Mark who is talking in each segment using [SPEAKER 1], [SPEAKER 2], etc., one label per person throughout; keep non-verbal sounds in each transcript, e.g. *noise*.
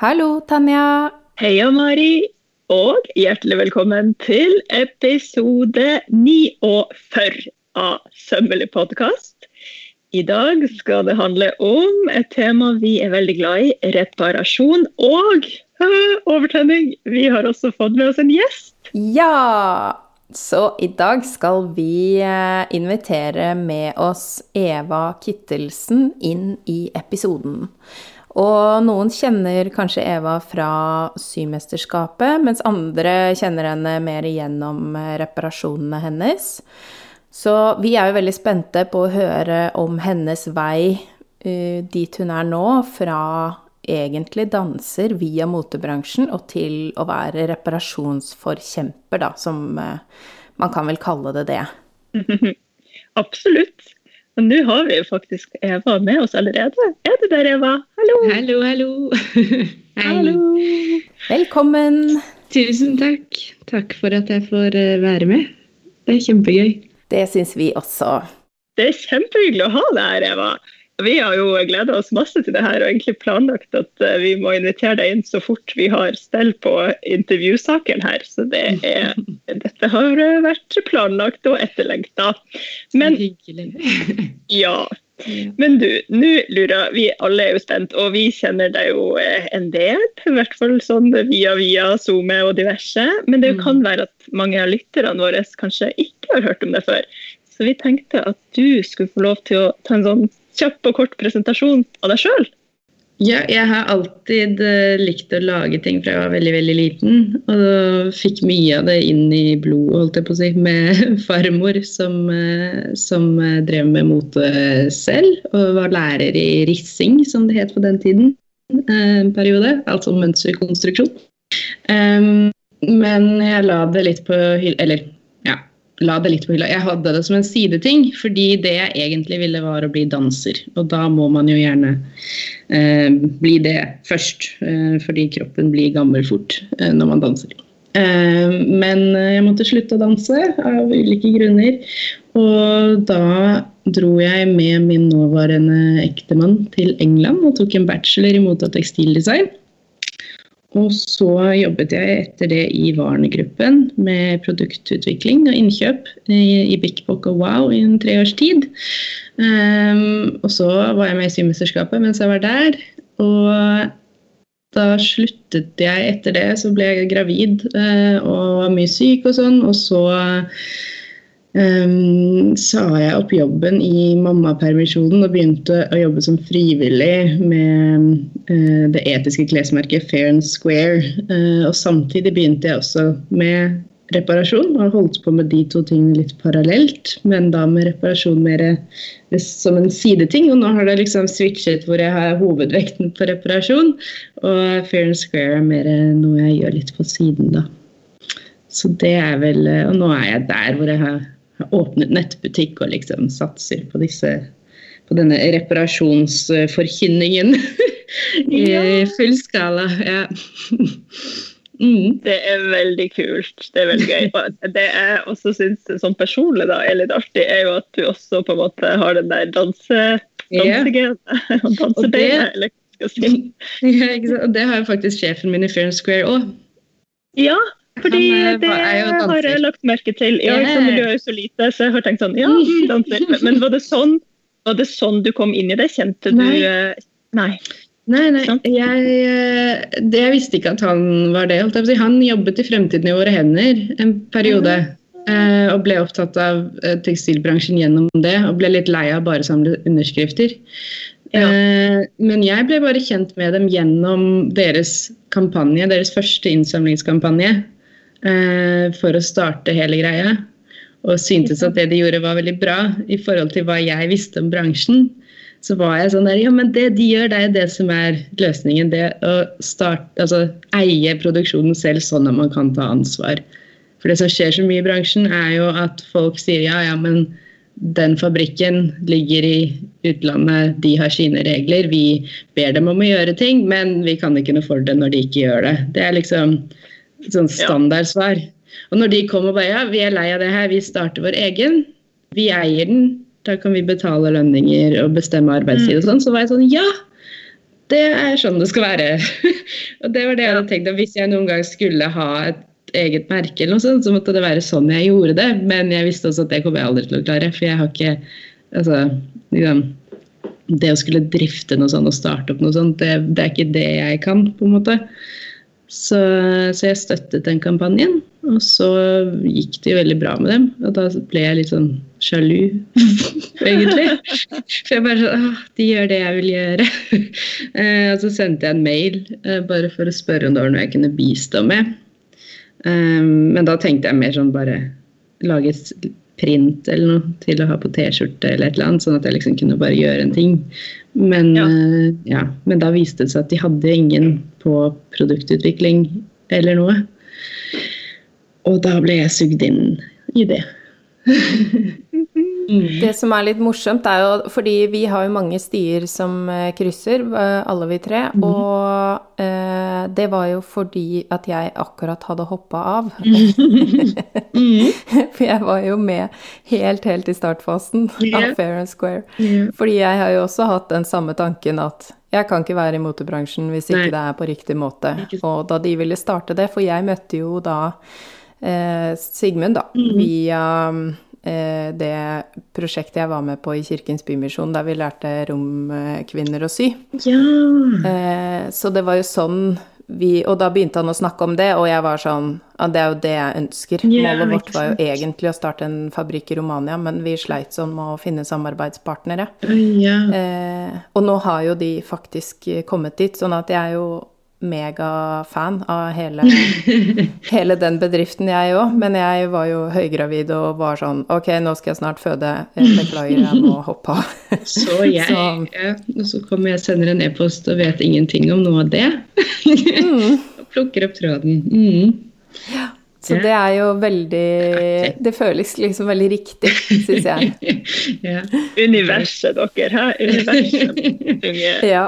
[SPEAKER 1] Hallo, Tanja.
[SPEAKER 2] Heia, Mari. Og hjertelig velkommen til episode 49 av Sømmelig podkast. I dag skal det handle om et tema vi er veldig glad i, reparasjon og *laughs* overtenning. Vi har også fått med oss en gjest.
[SPEAKER 1] Ja! Så i dag skal vi eh, invitere med oss Eva Kittelsen inn i episoden. Og noen kjenner kanskje Eva fra Symesterskapet, mens andre kjenner henne mer gjennom reparasjonene hennes. Så vi er jo veldig spente på å høre om hennes vei uh, dit hun er nå, fra egentlig danser via motebransjen og til å være reparasjonsforkjemper, da, som uh, man kan vel kalle det det. *laughs*
[SPEAKER 2] Absolutt. Og nå har vi jo faktisk Eva med oss allerede. Er du der, Eva? Hallo.
[SPEAKER 3] Hallo, hallo. *laughs*
[SPEAKER 2] Hallo.
[SPEAKER 1] Velkommen.
[SPEAKER 3] Tusen takk. Takk for at jeg får eh, være med. Det er kjempegøy.
[SPEAKER 1] Det syns vi også.
[SPEAKER 2] Det er kjempehyggelig å ha deg her, Eva. Vi har jo gleda oss masse til det her og egentlig planlagt at eh, vi må invitere deg inn så fort vi har stell på intervjusaken her. Så det er, *laughs* dette har vært planlagt og etterlengta.
[SPEAKER 3] Men *laughs*
[SPEAKER 2] ja. Men du, nå lurer vi alle er jo spent, og vi kjenner deg jo eh, en del. I hvert fall sånn via via SoMe og diverse. Men det kan mm. være at mange av lytterne våre kanskje ikke har hørt om det før. Så vi tenkte at du skulle få lov til å ta en sånn kjapp og kort presentasjon av deg sjøl?
[SPEAKER 3] Ja, jeg har alltid uh, likt å lage ting fra jeg var veldig veldig liten. Og fikk mye av det inn i blodet, holdt jeg på å si, med *laughs* farmor som, uh, som uh, drev med mote selv. Og var lærer i rissing, som det het på den tiden. En periode. Altså mønsterkonstruksjon. Men jeg la det litt på hylla Eller la det litt på hylla. Jeg hadde det som en sideting, fordi det jeg egentlig ville, var å bli danser. Og da må man jo gjerne eh, bli det først, eh, fordi kroppen blir gammel fort eh, når man danser. Eh, men jeg måtte slutte å danse av ulike grunner. Og da dro jeg med min nåværende ektemann til England og tok en bachelor i mote- tekstildesign. Og så jobbet jeg etter det i Varne-gruppen med produktutvikling og innkjøp i, i Big Book og Wow i en tre års tid. Um, og så var jeg med i Symesterskapet mens jeg var der. Og da sluttet jeg etter det, så ble jeg gravid uh, og var mye syk og sånn. Og så um, sa jeg opp jobben i mammapermisjonen og begynte å jobbe som frivillig med uh, det etiske klesmerket Fair and Square. Uh, og samtidig begynte jeg også med reparasjon, og har holdt på med de to tingene litt parallelt. Men da med reparasjon mer som en sideting. Og nå har det liksom switchet hvor jeg har hovedvekten på reparasjon. Og Fair and Square er mer noe jeg gjør litt på siden, da. Så det er vel Og nå er jeg der hvor jeg har åpnet nettbutikk og liksom satser på disse på denne reparasjonsforkynningen *laughs* i full skala. Ja. *laughs*
[SPEAKER 2] Mm. Det er veldig kult. Det er veldig gøy. *laughs* det jeg også syns sånn personlig da, er litt artig, er jo at du også på en måte har den der danse, dansegenet. Yeah. Dansebeinet, eller hva skal jeg
[SPEAKER 3] si. Ja, det har jo faktisk sjefen min i Fair Square òg.
[SPEAKER 2] Ja, fordi han, eh, det har jeg lagt merke til. Ja, yeah. Miljøet er jo så lite, så jeg har tenkt sånn Ja, *laughs* danser. Men var det sånn var det sånn du kom inn i det? Kjente du
[SPEAKER 3] Nei.
[SPEAKER 2] Eh, nei.
[SPEAKER 3] Nei, nei. Jeg, eh, det, jeg visste ikke at han var det. Han jobbet i Fremtiden i våre hender en periode. Og ble opptatt av tekstilbransjen gjennom det, og ble litt lei av bare å samle underskrifter. Ja. Men jeg ble bare kjent med dem gjennom deres kampanje, deres første innsamlingskampanje. Eh, for å starte hele greia. Og syntes at det de gjorde var veldig bra i forhold til hva jeg visste om bransjen. Så var jeg sånn der Ja, men det de gjør, det er det som er løsningen. Det å starte, altså eie produksjonen selv sånn at man kan ta ansvar. For det som skjer så mye i bransjen, er jo at folk sier ja, ja, men den fabrikken ligger i utlandet, de har sine regler. Vi ber dem om å gjøre ting, men vi kan ikke noe for det når de ikke gjør det. Det er liksom Sånn standardsvar. Og når de kom og bare ja, vi er lei av det her, vi starter vår egen, vi eier den, da kan vi betale lønninger og bestemme arbeidstid og mm. sånn, så var jeg sånn ja! det er sånn det skal være. *laughs* og det var det jeg hadde tenkt at hvis jeg noen gang skulle ha et eget merke, eller noe sånt, så måtte det være sånn jeg gjorde det. Men jeg visste også at det kommer jeg aldri til å klare. For jeg har ikke altså, liksom, Det å skulle drifte noe sånt og starte opp noe sånt, det, det er ikke det jeg kan, på en måte. Så, så, jeg støttet den kampanjen, og så gikk det jo veldig bra med dem. Og da ble jeg litt sånn sjalu, *laughs* egentlig. For jeg bare sånn de gjør det jeg vil gjøre. *laughs* eh, og så sendte jeg en mail eh, bare for å spørre om det var noe jeg kunne bistå med. Um, men da tenkte jeg mer sånn bare lage et print eller noe til å ha på T-skjorte eller et eller annet, sånn at jeg liksom kunne bare gjøre en ting. Men, ja. Uh, ja. men da viste det seg at de hadde ingen på produktutvikling eller noe. Og da ble jeg sugd inn i det. *laughs*
[SPEAKER 1] Mm. Det som er litt morsomt, er jo fordi vi har jo mange stier som eh, krysser, eh, alle vi tre. Mm. Og eh, det var jo fordi at jeg akkurat hadde hoppa av. *laughs* mm. *laughs* For jeg var jo med helt, helt i startfasen yeah. av Fair and Square. Yeah. Fordi jeg har jo også hatt den samme tanken at jeg kan ikke være i motebransjen hvis ikke Nei. det er på riktig måte. Og da de ville starte det, for jeg møtte jo da eh, Sigmund, da, mm. via det prosjektet jeg var med på i Kirkens Bymisjon, der vi lærte romkvinner å sy. Ja. Eh, så det var jo sånn vi Og da begynte han å snakke om det, og jeg var sånn Ja, det er jo det jeg ønsker. Ja, Målet vårt var jo egentlig å starte en fabrikk i Romania, men vi sleit sånn med å finne samarbeidspartnere. Ja. Eh, og nå har jo de faktisk kommet dit, sånn at jeg er jo megafan av hele, *laughs* hele, den bedriften, jeg òg. Men jeg var jo høygravid og var sånn Ok, nå skal jeg snart føde. Beklager, jeg må hoppe av. *laughs*
[SPEAKER 3] Så jeg så. Ja, Og så kommer jeg sender en e-post og vet ingenting om noe av det. Mm. *laughs* og plukker opp tråden. Mm.
[SPEAKER 1] Ja. Så det er jo veldig Det føles liksom veldig riktig, syns jeg. *laughs*
[SPEAKER 2] ja. *laughs* Universet dere, hæ? Universet. *laughs* ja.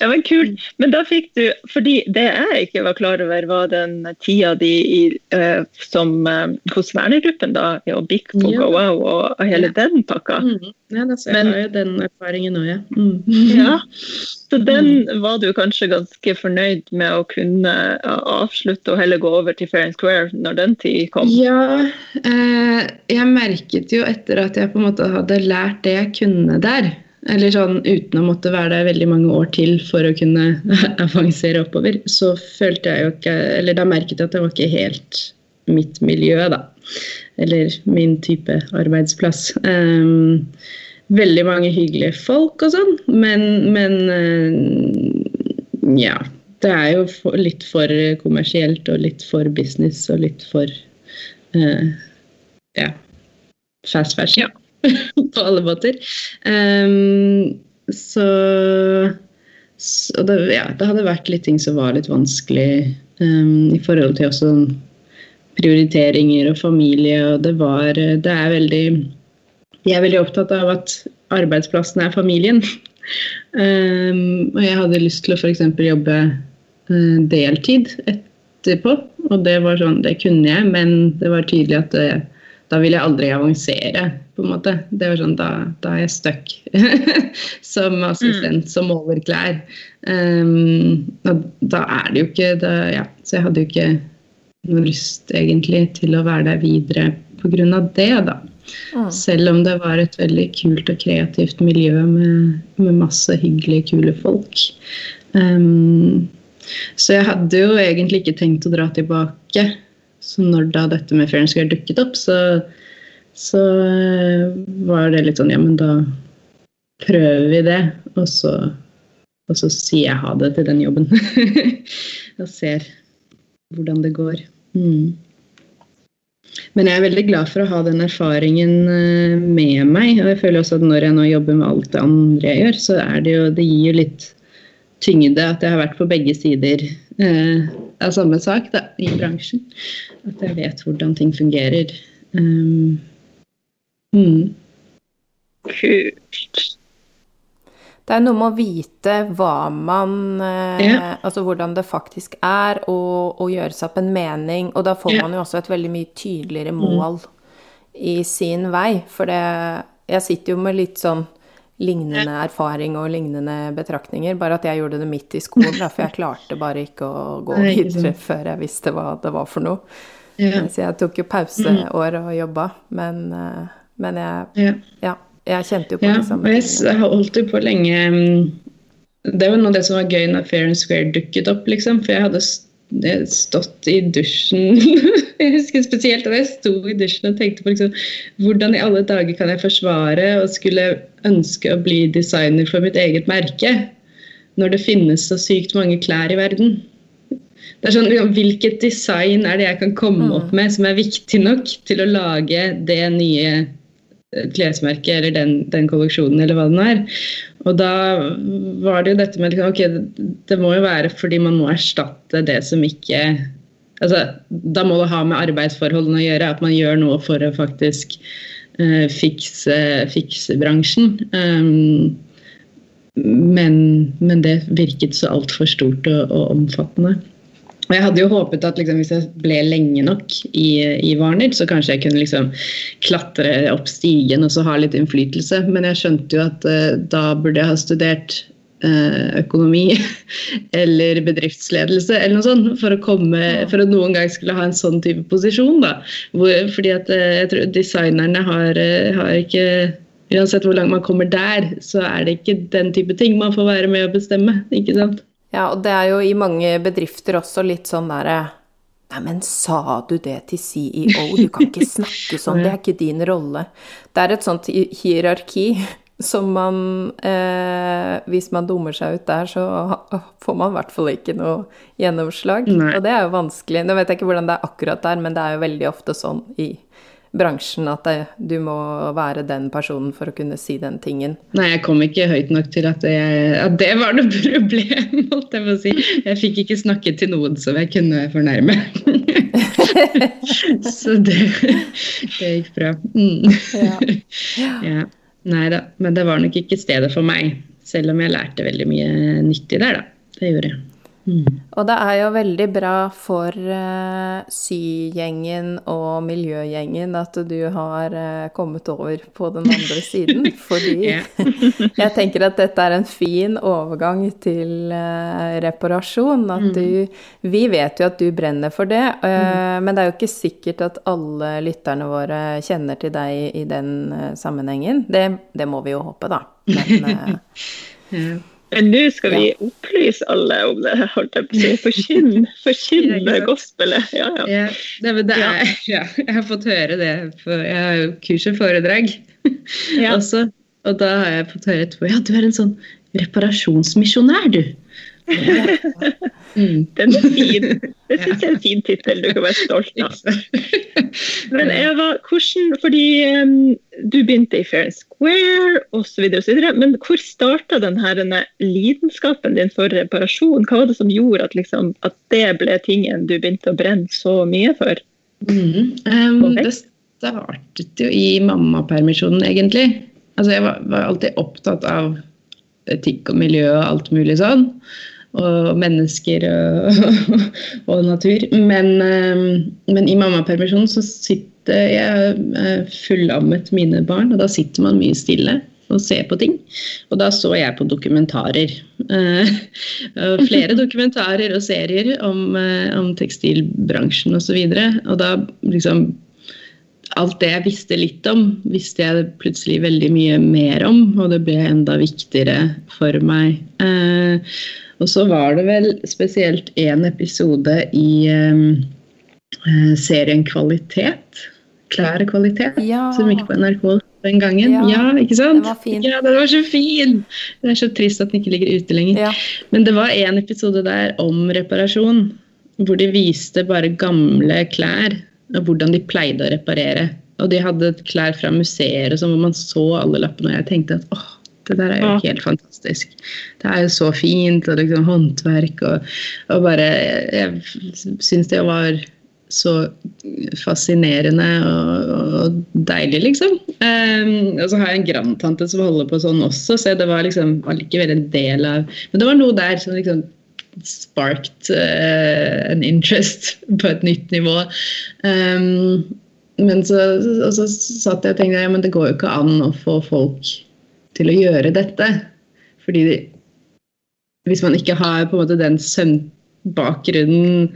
[SPEAKER 2] ja, men kult. Men da fikk du Fordi det jeg ikke var klar over, var den tida di i, uh, som uh, hos vernegruppen, da, og Bik på ja. GoWow og hele den pakka. Mm.
[SPEAKER 3] Ja, da, så jeg men, har jo den erfaringen òg, ja. Mm.
[SPEAKER 2] ja. Så den var du kanskje ganske fornøyd med å kunne avslutte og heller gå over til Fair and Square når den tid kom?
[SPEAKER 3] Ja, eh, jeg merket jo etter at jeg på en måte hadde lært det jeg kunne der, eller sånn uten å måtte være der veldig mange år til for å kunne *laughs* avansere oppover, så følte jeg jo ikke Eller da merket jeg at det var ikke helt mitt miljø, da. Eller min type arbeidsplass. Um, veldig mange hyggelige folk og sånn, men, men uh, ja. Det er jo for, litt for kommersielt og litt for business og litt for uh, ja, fast fashion. Ja. *laughs* på alle måter. Um, så, så det, ja, det hadde vært litt ting som var litt vanskelig um, i forhold til også prioriteringer og familie, og det var Det er veldig jeg er veldig opptatt av at arbeidsplassen er familien. Um, *laughs* og jeg hadde lyst til å f.eks. jobbe deltid etterpå. Og det var sånn, det kunne jeg, men det var tydelig at det, da vil jeg aldri avansere. på en måte. Det var sånn, Da, da er jeg stuck *laughs* som assistent mm. som måler klær. Um, da er det jo ikke da, ja, Så jeg hadde jo ikke noe lyst egentlig til å være der videre pga. det. da. Mm. Selv om det var et veldig kult og kreativt miljø med, med masse hyggelige, kule folk. Um, så jeg hadde jo egentlig ikke tenkt å dra tilbake. Så når da dette med Fair and dukket opp, så, så uh, var det litt sånn Ja, men da prøver vi det. Og så, og så sier jeg ha det til den jobben. *laughs* og ser hvordan det går. Mm. Men jeg er veldig glad for å ha den erfaringen eh, med meg. Og jeg føler også at når jeg nå jobber med alt det andre jeg gjør, så er det jo Det gir jo litt tyngde at jeg har vært på begge sider eh, av samme sak da, i bransjen. At jeg vet hvordan ting fungerer. Um, mm.
[SPEAKER 2] Kult.
[SPEAKER 1] Det er noe med å vite hva man eh, ja. Altså hvordan det faktisk er, og, og, gjøre seg opp en mening. Og da får ja. man jo også et veldig mye tydeligere mm. mål mm. i sin vei. For det Jeg sitter jo med litt sånn lignende erfaring og lignende betraktninger, bare at jeg gjorde det midt i skolen, da, for jeg klarte bare ikke å gå videre før jeg visste hva det var for noe. Ja. Så jeg tok jo pauseår og jobba, men, eh, men jeg, ja. ja. jeg kjente jo på
[SPEAKER 3] det samme. Jeg holdt jo på lenge mm, Det var noe av det som var gøy når Fair and Square dukket opp, liksom. For jeg hadde stått i dusjen *laughs* Jeg husker spesielt at jeg sto i dusjen og tenkte på liksom, hvordan i alle dager kan jeg forsvare og skulle ønske å bli designer for mitt eget merke når det finnes så sykt mange klær i verden. Det er sånn, Hvilket design er det jeg kan komme mm. opp med som er viktig nok til å lage det nye eh, klesmerket eller den, den kolleksjonen eller hva den er. Og da var det jo dette med ok, det må jo være fordi man må erstatte det som ikke altså, Da må det ha med arbeidsforholdene å gjøre, at man gjør noe for å faktisk uh, fikse, fikse, bransjen. Um, men, men, det virket så altfor stort og, og omfattende. Og jeg hadde jo håpet at liksom, hvis jeg ble lenge nok i, i, Warner, så kanskje jeg kunne liksom klatre opp stigen og så ha litt innflytelse. Men jeg skjønte jo at uh, da burde jeg ha studert uh, økonomi *laughs* eller bedriftsledelse eller noe sånt for å, komme, for å noen gang skulle ha en sånn type posisjon. da. Hvor, fordi at uh, jeg tror designerne har, har ikke Uansett hvor langt man kommer der, så er det ikke den type ting man får være med å bestemme. ikke sant?
[SPEAKER 1] Ja, og det er jo i mange bedrifter også litt sånn derre Nei, men sa du det til CEO? Du kan ikke *laughs* snakke sånn, det er ikke din rolle. Det er et sånt hierarki *laughs* som man eh, Hvis man dummer seg ut der, så *laughs* får man i hvert fall ikke noe gjennomslag. Nei. Og det er jo vanskelig. Nå vet jeg ikke hvordan det er akkurat der, men det er jo veldig ofte sånn i bransjen at det, du må være den personen for å kunne si den tingen.
[SPEAKER 3] Nei, jeg kom ikke høyt nok til at det, at det var noe *laughs* problem, holdt jeg på å si. Jeg fikk ikke snakket til noen som jeg kunne fornærme. *laughs* Så det, det, gikk bra. Mm. Ja. ja. Nei da, men det var nok ikke stedet for meg. Selv om jeg lærte veldig mye nyttig der, da. Det gjorde jeg.
[SPEAKER 1] Mm. Og det er jo veldig bra for uh, sygjengen og miljøgjengen at du har uh, kommet over på den andre siden. *laughs* Fordi *laughs* jeg tenker at dette er en fin overgang til uh, reparasjon. At mm. du Vi vet jo at du brenner for det, mm. men det er jo ikke sikkert at alle lytterne våre kjenner til deg i den sammenhengen. Det, det, må vi jo håpe, da. Men, *laughs*
[SPEAKER 2] Men nå skal vi opplyse alle om det, holdt jeg på å si. Forkynne forkynn gospelet. Ja, ja. ja,
[SPEAKER 3] det, det er, *laughs* ja, jeg har fått høre det. For jeg har jo kurs og foredrag ja. *laughs* også. Og da har jeg fått høre etterpå ja, du er en sånn reparasjonsmisjonær, du.
[SPEAKER 2] Mm. Den er fin. Det syns jeg er en fin tittel du kan være stolt av. Men Eva, hvordan, fordi um, du begynte i Fair and Square osv., men hvor starta denne lidenskapen din for reparasjon? Hva var det som gjorde at, liksom, at det ble tingen du begynte å brenne så mye for?
[SPEAKER 3] Mm. Um, det startet jo i mammapermisjonen, egentlig. Altså, jeg var, var alltid opptatt av etikk og miljø og alt mulig sånn og mennesker og, *laughs* og natur. Men, eh, men i mammapermisjonen så sitter jeg eh, fullammet mine barn, og da sitter man mye stille og ser på ting. Og da så jeg på dokumentarer. Eh, *laughs* flere *laughs* dokumentarer og serier om, om tekstilbransjen osv. Og, så videre, og da liksom Alt det jeg visste litt om, visste jeg plutselig veldig mye mer om, og det ble enda viktigere for meg. Eh, og så var det vel spesielt én episode i eh, serien Kvalitet. Klær og kvalitet, ja. som gikk på NRK den gangen. Ja, ja ikke sant?
[SPEAKER 1] Det var fin.
[SPEAKER 3] Ja, det var så fin! Det er så trist at den ikke ligger ute lenger. Ja. Men det var en episode der om reparasjon, hvor de viste bare gamle klær. Og hvordan de pleide å reparere. Og de hadde klær fra museer og sånn, hvor man så alle lappene. Og jeg tenkte at åh, det der er jo helt fantastisk. Det er jo så fint, og liksom håndverk og, og bare Jeg, syns det var så fascinerende og, og deilig, liksom. Um, og så har jeg en grandtante som holder på sånn også, så det var liksom allikevel en del av Men det var noe der som liksom sparked uh, en interest på et nytt nivå. Um, men så, og så satt jeg og tenkte ja, men det går jo ikke an å få folk til å gjøre dette. Fordi hvis man ikke har på en måte den søvnbakgrunnen,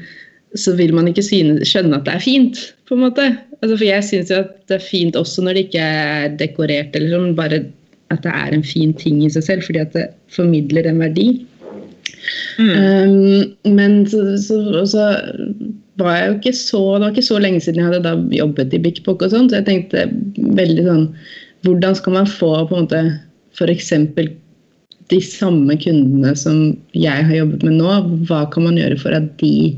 [SPEAKER 3] så vil man ikke skjønne at det er fint. på en måte. Altså, for jeg syns jo at det er fint også når det ikke er dekorert, eller sånn, bare at det er en fin ting i seg selv, fordi at det formidler en verdi. Mm. Um, men så, så, så, var jeg jo ikke så Det var ikke så lenge siden jeg hadde da jobbet i Bik Bok og sånn, så jeg tenkte veldig sånn Hvordan skal man få på en måte f.eks de samme kundene som jeg har jobbet med nå, hva kan man gjøre for at de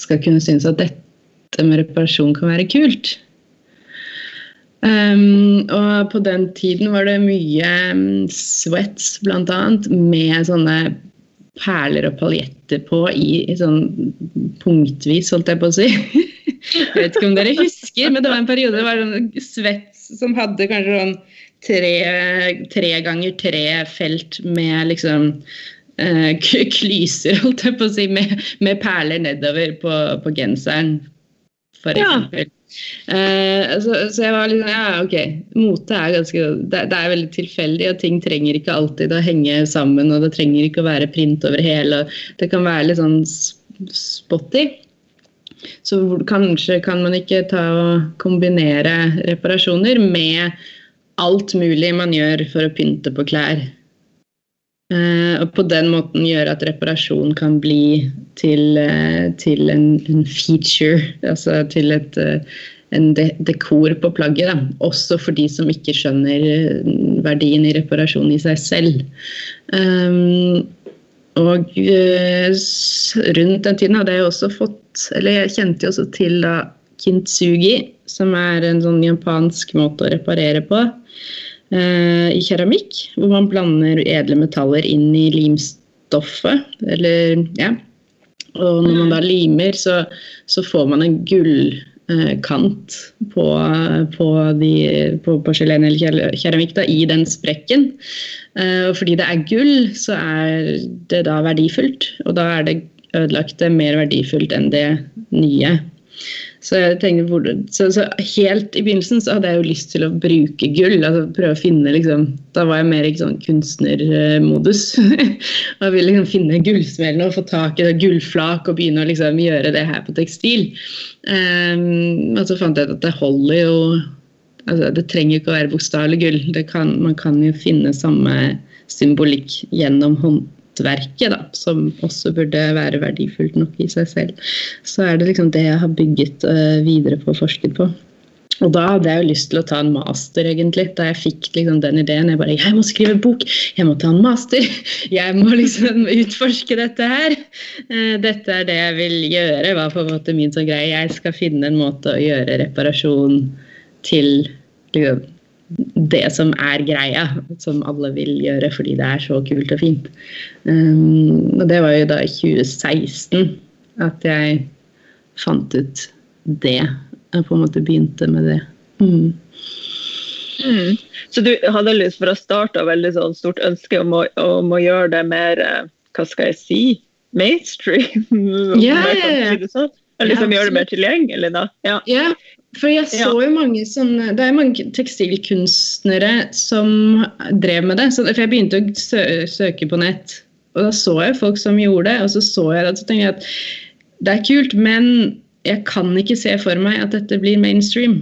[SPEAKER 3] skal kunne synes at dette med reparasjon kan være kult? Um, og på den tiden var det mye um, sweats, bl.a., med sånne perler og paljetter på i, i, sånn punktvis, holdt jeg på å si. *laughs* jeg vet ikke om dere husker, men det var en periode det var sånn sweats som hadde kanskje sånn tre, tre ganger tre felt med liksom *laughs* uh, klyser, holdt jeg på å si, med, med perler nedover på, på genseren, for eksempel. Ja. Uh, så, så, jeg var liksom Ja, OK. Mote er ganske det, det, er veldig tilfeldig, og ting trenger ikke alltid å henge sammen, og det trenger ikke å være print over hele. og Det kan være litt sånn spotty. Så kanskje kan man ikke ta og kombinere reparasjoner med alt mulig man gjør for å pynte på klær. Uh, og på den måten gjøre at reparasjon kan bli til, uh, til en, en, feature, altså til et, uh, en de dekor på plagget. Da. Også for de som ikke skjønner verdien i reparasjon i seg selv. Um, og rundt den tiden hadde jeg også fått Eller jeg kjente jo også til da kintsugi, som er en sånn japansk måte å reparere på. Eh, i keramikk, hvor man blander edle metaller inn i limstoffet. Eller, ja. Og når man da limer, så, så får man en gullkant eh, på, på, på porselen eller keramikk da, i den sprekken. Eh, og fordi det er gull, så er det da verdifullt. Og da er det ødelagte mer verdifullt enn det nye. Så, tenker, så, så, helt i begynnelsen så hadde jeg jo lyst til å bruke gull. altså prøve å finne liksom, Da var jeg mer i sånn kunstnermodus. *laughs* og ville liksom finne gullsmellene og få tak i det gullflak og begynne å liksom gjøre det her på tekstil. Um, og så fant jeg ut at det holder jo altså Det trenger ikke å være bokstavelig gull. Kan, man kan jo finne samme symbolikk gjennom hånd, nettverket, da, som også burde være verdifullt nok i seg selv. Så er det liksom det jeg har bygget uh, videre på og forsket på. Og da hadde jeg jo lyst til å ta en master, egentlig. Da jeg fikk liksom den ideen. Jeg bare Jeg må skrive bok! Jeg må ta en master! *laughs* Jeg må liksom utforske dette her! Uh, dette er det jeg vil gjøre, var på en måte min sånn greie. Jeg skal finne en måte å gjøre reparasjon til liksom, det som er greia, som alle vil gjøre fordi det er så kult og fint. Um, og det var jo da i 2016 at jeg fant ut det. Jeg på en måte begynte med det. Mm.
[SPEAKER 2] Mm. Så du hadde lyst for å starte veldig sånn stort ønske om å, om å, gjøre det mer eh, Hva skal jeg si? Mainstream? *laughs*
[SPEAKER 3] Ja, ja, Eller
[SPEAKER 2] Liksom ja, gjøre det mer tilgjengelig, da?
[SPEAKER 3] Ja. ja. For jeg så jo mange sånne Det er mange tekstilkunstnere som drev med det. Så, for jeg begynte å sø søke på nett, og da så jeg folk som gjorde det. Og så så jeg det, så tenkte jeg at det er kult, men jeg kan ikke se for meg at dette blir mainstream.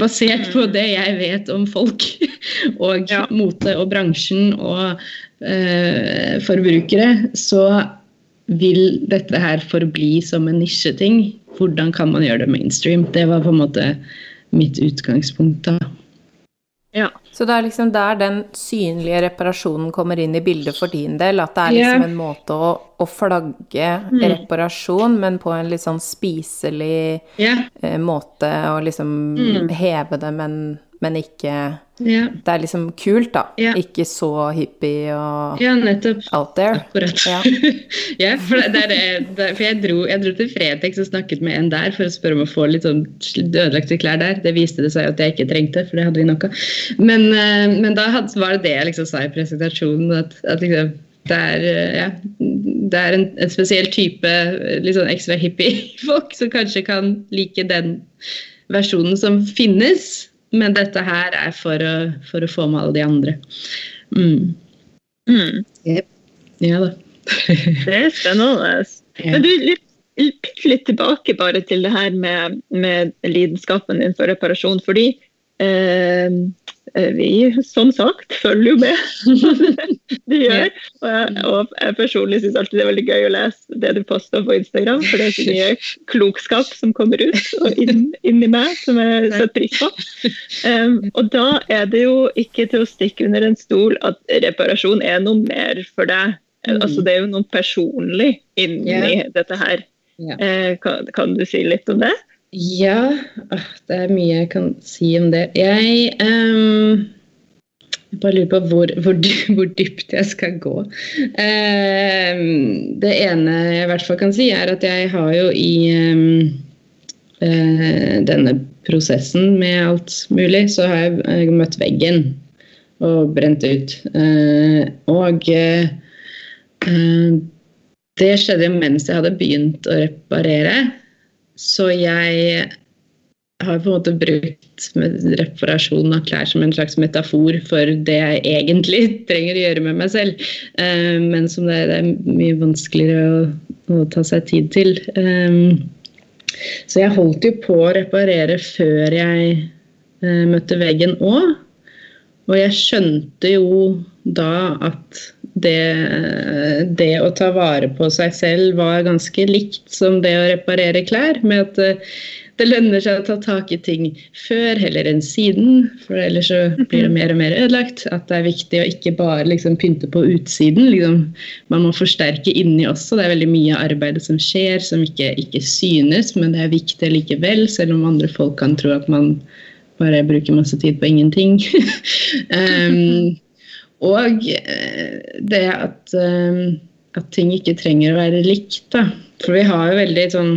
[SPEAKER 3] Basert på mm. det jeg vet om folk *laughs* og ja. mote og bransjen og eh, forbrukere, så vil dette her forbli som en nisjeting hvordan kan man gjøre det mainstream? Det var på en måte mitt utgangspunkt da.
[SPEAKER 1] Ja. Så det er liksom der den synlige reparasjonen kommer inn i bildet for din del? At det er liksom yeah. en måte å, å flagge mm. reparasjon, men på en litt sånn spiselig yeah. måte, og liksom mm. heve det, men men ikke ja. Det er liksom kult, da. Ja. Ikke så hippie og
[SPEAKER 3] ja,
[SPEAKER 1] out there.
[SPEAKER 3] Akkurat. Ja, *laughs* for, der, er det, for jeg, dro, jeg dro til Fretex og snakket med en der for å spørre om å få litt sånn ødelagte klær der. Det viste det seg at jeg ikke trengte, for det hadde vi nok av. Men, eh, men da hadde, var det det jeg liksom sa i presentasjonen, at, at liksom, det er, eh, ja, det er en, en spesiell type litt sånn ekstra hippie-folk som kanskje kan like den versjonen som finnes. Men dette her er for å, for å få med alle de andre. Mm.
[SPEAKER 2] Mm.
[SPEAKER 3] Yep. Ja da. *laughs*
[SPEAKER 2] Det er spennende.
[SPEAKER 3] Ja.
[SPEAKER 2] Men du, litt, litt, tilbake bare til det her med, med lidenskapen din for reparasjon. Fordi vi, som sagt, følger jo med *laughs* du gjør. Og jeg, og jeg personlig syns alltid det er veldig gøy å lese det du poster på Instagram, for det er så mye *laughs* klokskap som kommer ut og inn, inni meg, som jeg setter pris på. Um, og da er det jo ikke til å stikke under en stol at reparasjon er noe mer for deg.
[SPEAKER 3] Mm.
[SPEAKER 2] Altså Det er jo noe personlig inni
[SPEAKER 3] yeah.
[SPEAKER 2] dette her.
[SPEAKER 3] Yeah.
[SPEAKER 2] Eh, kan, kan du si litt om det?
[SPEAKER 3] Ja, det er mye jeg kan si om det. Jeg ehm, jeg bare lurer på hvor, hvor, *laughs* hvor dypt jeg skal gå. Eh, det ene jeg i hvert fall kan si, er at jeg har jo i ehm, eh, denne prosessen med alt mulig, så har jeg, eh, møtt veggen og brent ut. Eh, og eh, eh, det skjedde mens jeg hadde begynt å reparere. Så jeg har på en måte brukt reparasjon av klær som en slags metafor for det jeg egentlig trenger å gjøre med meg selv. Eh, men som det, er mye vanskeligere å ta seg tid til. Eh, så jeg holdt jo på å reparere før jeg eh, møtte veggen òg. Og jeg skjønte jo da at det, det å ta vare på seg selv var ganske likt som det å reparere klær. Med at eh, det lønner seg å ta tak i ting før heller enn siden. For ellers så blir det mer og mer ødelagt. At det er viktig å ikke bare liksom pynte på utsiden. Liksom, man må forsterke inni også. Det er veldig mye av arbeidet som skjer som ikke, ikke synes, men det er viktig likevel. Selv om andre folk kan tro at man bare bruker masse tid på ingenting. um, *laughs* og eh, det at, eh, at ting ikke trenger å være likt. Da. For vi har jo veldig sånn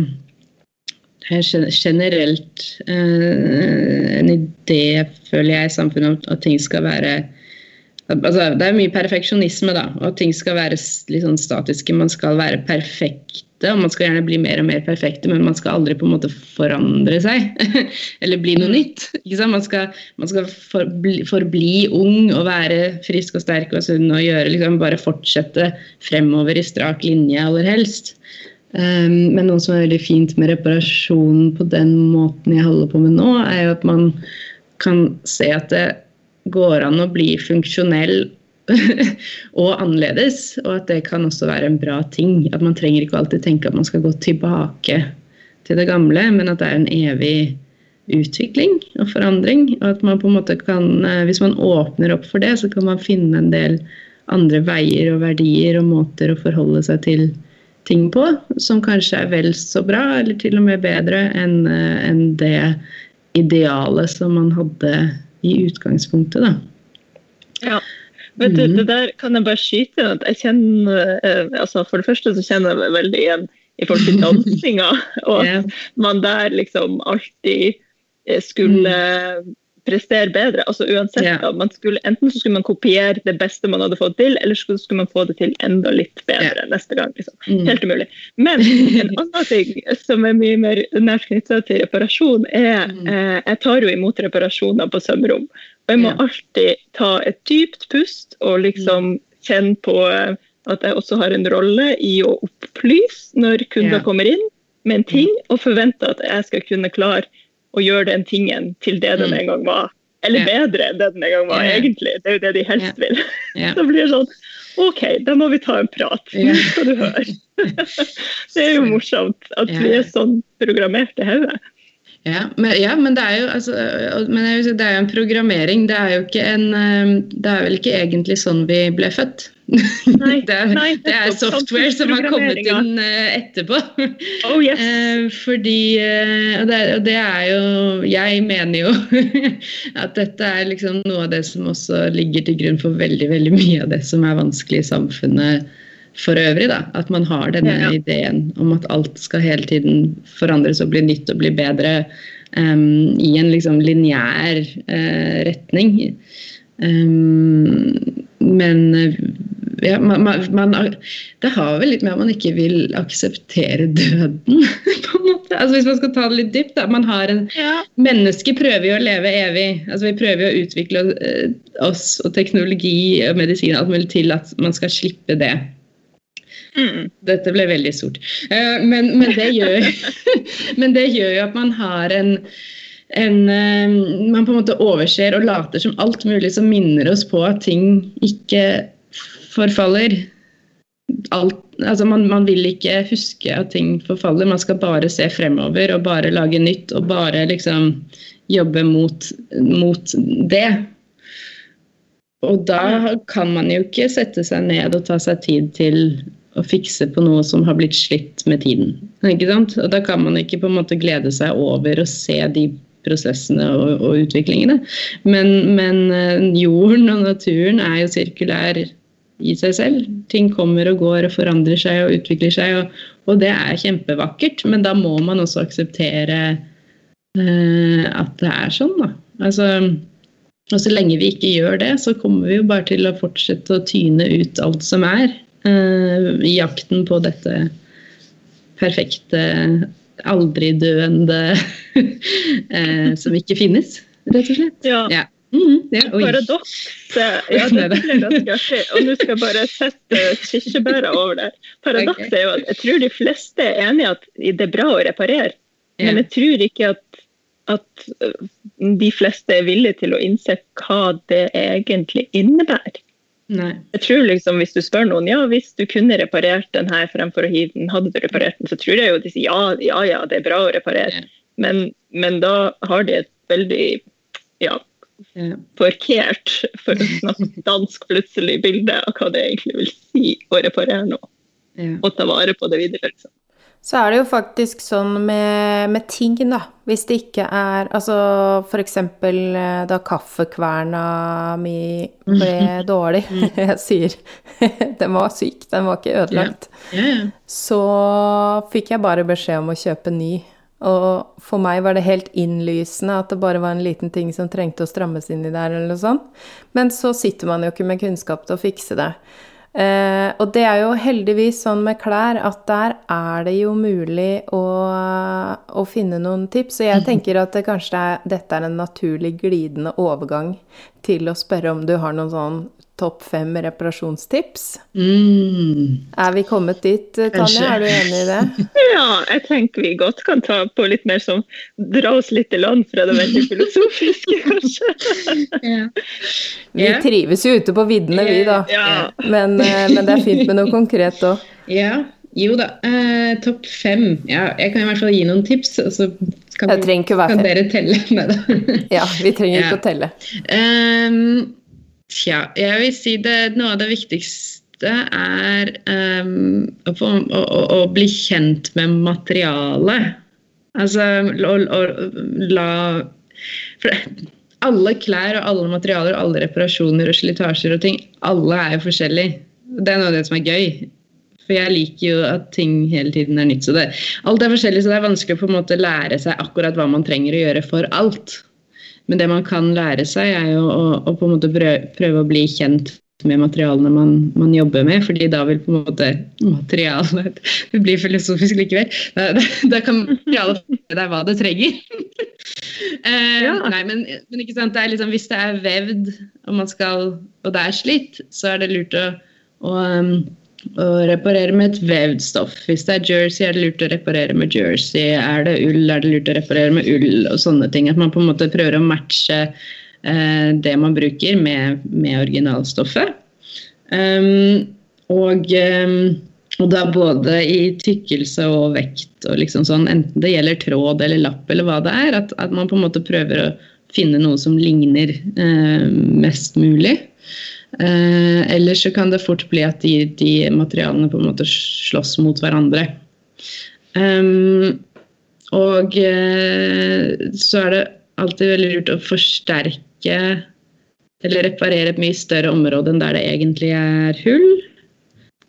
[SPEAKER 3] generelt eh, en idé, føler jeg, i samfunnet om at ting skal være altså, Det er mye perfeksjonisme, da, og at ting skal være litt sånn statiske. Man skal være perfekte, og man skal gjerne bli mer og mer perfekte, men man skal aldri på en måte forandre seg. *laughs* Eller bli noe nytt. Ikke sant? Man skal, man skal forbli, forbli ung og være frisk og sterk og sunn og gjøre, liksom, bare fortsette fremover i strak linje, aller helst. Um, men noe som er veldig fint med reparasjonen på den måten jeg holder på med nå, er jo at man kan se at det går an å bli funksjonell *laughs* og annerledes, og at det kan også være en bra ting. At man trenger ikke alltid tenke at man skal gå tilbake til det gamle, men at det er en evig utvikling og forandring. Og at man på en måte kan, eh, hvis man åpner opp for det, så kan man finne en del andre veier og verdier og måter å forholde seg til ting på, som kanskje er vel så bra, eller til og med bedre enn en det idealet som man hadde i utgangspunktet. Da.
[SPEAKER 2] Ja. Vet du, det der kan jeg bare skyte inn at jeg kjenner eh, altså For det første så kjenner jeg meg veldig igjen i forhold til dansinga, *laughs* og at man der liksom alltid eh, skulle prestere bedre. altså uansett
[SPEAKER 3] yeah.
[SPEAKER 2] da, man skulle, Enten så skulle man kopiere det beste man hadde fått til, eller så skulle man få det til enda litt bedre neste gang. liksom.
[SPEAKER 3] Mm.
[SPEAKER 2] Helt umulig. Men en *laughs* annen ting som er mye mer nært knytta til reparasjon, er
[SPEAKER 3] Mm.
[SPEAKER 2] eh, Jeg tar jo imot reparasjoner på sømrom. Og jeg må alltid ta et dypt pust og liksom kjenne på eh, at jeg også har en rolle i å opplyse når kunder kommer inn med en ting, og forvente at jeg skal kunne klare å gjøre den tingen til det den
[SPEAKER 3] Mm.
[SPEAKER 2] en gang var. Eller bedre enn det den en gang var, egentlig. Det er jo det de helst vil. *laughs* Så blir det sånn OK, da må vi ta en prat. Nå skal du høre. *laughs* *laughs* det er jo morsomt at vi er sånn programmert i hodet.
[SPEAKER 3] Ja, men, ja, men det er jo altså, men det er jo en programmering. Det er jo ikke en eh, Det er vel ikke egentlig sånn vi ble født.
[SPEAKER 2] Nei, *laughs*
[SPEAKER 3] det, er,
[SPEAKER 2] nei,
[SPEAKER 3] det er
[SPEAKER 2] nettopp.
[SPEAKER 3] software som har kommet inn eh, etterpå.
[SPEAKER 2] Oh yes.
[SPEAKER 3] Eh, fordi og det, og det er jo Jeg mener jo *laughs* at dette er liksom noe av det som også ligger til grunn for veldig, veldig mye av det som er vanskelig i samfunnet for øvrig. da, At man har denne
[SPEAKER 2] Ja, ja.
[SPEAKER 3] ideen om at alt skal hele tiden forandres og bli nytt og bli bedre um, i en liksom lineær uh, retning. Um, men eh, ja, man, man, det har vel litt med at man ikke vil akseptere døden, *laughs* på en måte. Altså Hvis man skal ta det litt dypt, da. Man har en
[SPEAKER 2] Ja.
[SPEAKER 3] Mennesker prøver jo å leve evig. Altså Vi prøver jo å utvikle eh, oss og teknologi og medisin alt mulig til at man skal slippe det.
[SPEAKER 2] Mm.
[SPEAKER 3] Dette ble veldig stort. Eh, Men, men, det, gjør, *laughs* men det gjør jo at man har en, en eh, Man på en måte overser og later som alt mulig som minner oss på at ting ikke forfaller. Alt, altså man, man vil ikke huske at ting forfaller, man skal bare se fremover og bare lage nytt og bare liksom jobbe mot, mot det. Og da kan man jo ikke sette seg ned og ta seg tid til å fikse på noe som har blitt slitt med tiden. Ikke sant? Og da kan man ikke på en måte glede seg over å se de prosessene og, og utviklingene. Men, men eh, jorden og naturen er jo sirkulær i seg selv. Ting kommer og går og forandrer seg og utvikler seg, og, og det er kjempevakkert. Men da må man også akseptere eh, at det er sånn, da. Altså, og så lenge vi ikke gjør det, så kommer vi jo bare til å fortsette å tyne ut alt som er. Eh, I jakten på dette perfekte, aldri døende *laughs* eh, som ikke finnes, rett og slett.
[SPEAKER 2] Ja.
[SPEAKER 3] Ja. Mm, ja, oi.
[SPEAKER 2] Paradokset ja, *laughs* det blir ganske artig. Og nå skal jeg bare sette kirsebæra over der. Paradokset er jo at jeg tror de fleste er enig i at det er bra å reparere. Men jeg tror ikke at, at øh, de fleste er villige til å innse hva det egentlig innebærer.
[SPEAKER 3] Nei.
[SPEAKER 2] Jeg tror liksom Hvis du spør noen ja, hvis du kunne reparert den her fremfor å hive den, hadde du reparert den, så tror jeg jo de sier ja, ja, ja, det er bra å reparere.
[SPEAKER 3] Ja.
[SPEAKER 2] Men, men da har de et veldig ja, parkert, for å snakke dansk plutselig, bilde av hva det egentlig vil si å reparere noe.
[SPEAKER 3] Ja.
[SPEAKER 2] Og ta vare på det videre. Liksom.
[SPEAKER 1] Så er det jo faktisk sånn med, med ting, da. Hvis det ikke er Altså for eksempel eh, da kaffekverna mi ble *laughs* dårlig. *laughs* Jeg sier *laughs* den var syk, den var ikke ødelagt. Så fikk jeg bare beskjed om å kjøpe ny. Og for meg var det helt innlysende at det bare var en liten ting som trengte å strammes inn i der, eller noe sånt. Men så sitter man jo ikke med kunnskap til å fikse det. Eh, og det er jo heldigvis sånn med klær at der er det jo mulig å, å finne noen tips. Og jeg tenker at det kanskje er, dette er en naturlig glidende overgang til å spørre om du har noen sånn topp fem reparasjonstips.
[SPEAKER 3] Mm.
[SPEAKER 1] Er vi kommet dit,
[SPEAKER 3] Tanje?
[SPEAKER 1] Er du enig i det? *laughs*
[SPEAKER 2] Ja, jeg tenker vi godt kan ta på litt mer som Dra oss litt i land fra det veldig filosofiske, *laughs* kanskje.
[SPEAKER 3] yeah.
[SPEAKER 1] Vi trives jo ute på viddene, vi, da.
[SPEAKER 2] Yeah.
[SPEAKER 1] Men, eh, men det er fint med noe *laughs* konkret òg.
[SPEAKER 3] ja. Jo da. Eh, Topp fem. Ja, jeg kan i hvert fall gi noen tips, og så kan,
[SPEAKER 1] være
[SPEAKER 3] kan dere telle. Neida.
[SPEAKER 1] Ja, vi trenger ikke
[SPEAKER 3] Ja.
[SPEAKER 1] å telle.
[SPEAKER 3] Ehm, tja, jeg vil si det noe av det viktigste er um, å, å, å bli kjent med materialet. Altså å, å, la for Alle klær og alle materialer og alle reparasjoner og slitasjer og ting, alle er jo forskjellige. Det er noe av det som er gøy. For jeg liker jo at ting hele tiden er nytt. Så det, alt er forskjellig, så det er vanskelig å på en måte lære seg akkurat hva man trenger å gjøre for alt. Men det man kan lære seg, er jo å, å på en måte prøve, prøve å bli kjent med materialene man, man jobber med, fordi da vil på en måte materialet *laughs* Det blir filosofisk likevel. Da, da, da kan materialet *laughs* fortelle deg hva det trenger. *laughs* eh,
[SPEAKER 2] Ja.
[SPEAKER 3] Nei, men, men ikke sant, det er liksom, hvis det er vevd og, man skal, og det er slitt, så er det lurt å, å, um, å reparere med et vevd stoff. Hvis det er jersey, er det lurt å reparere med jersey. Er det ull, er det lurt å reparere med ull og sånne ting. At man på en måte prøver å matche eh, det man bruker med, med originalstoffet. Um, og, um, og da både i tykkelse og vekt og liksom sånn, enten det gjelder tråd eller lapp eller hva det er, at, at man på en måte prøver å finne noe som ligner eh, mest mulig. Eh, ellers så kan det fort bli at de, de materialene på en måte slåss mot hverandre. Um, og eh, så er det alltid veldig lurt å forsterke eller reparere et mye større område enn der det egentlig er hull.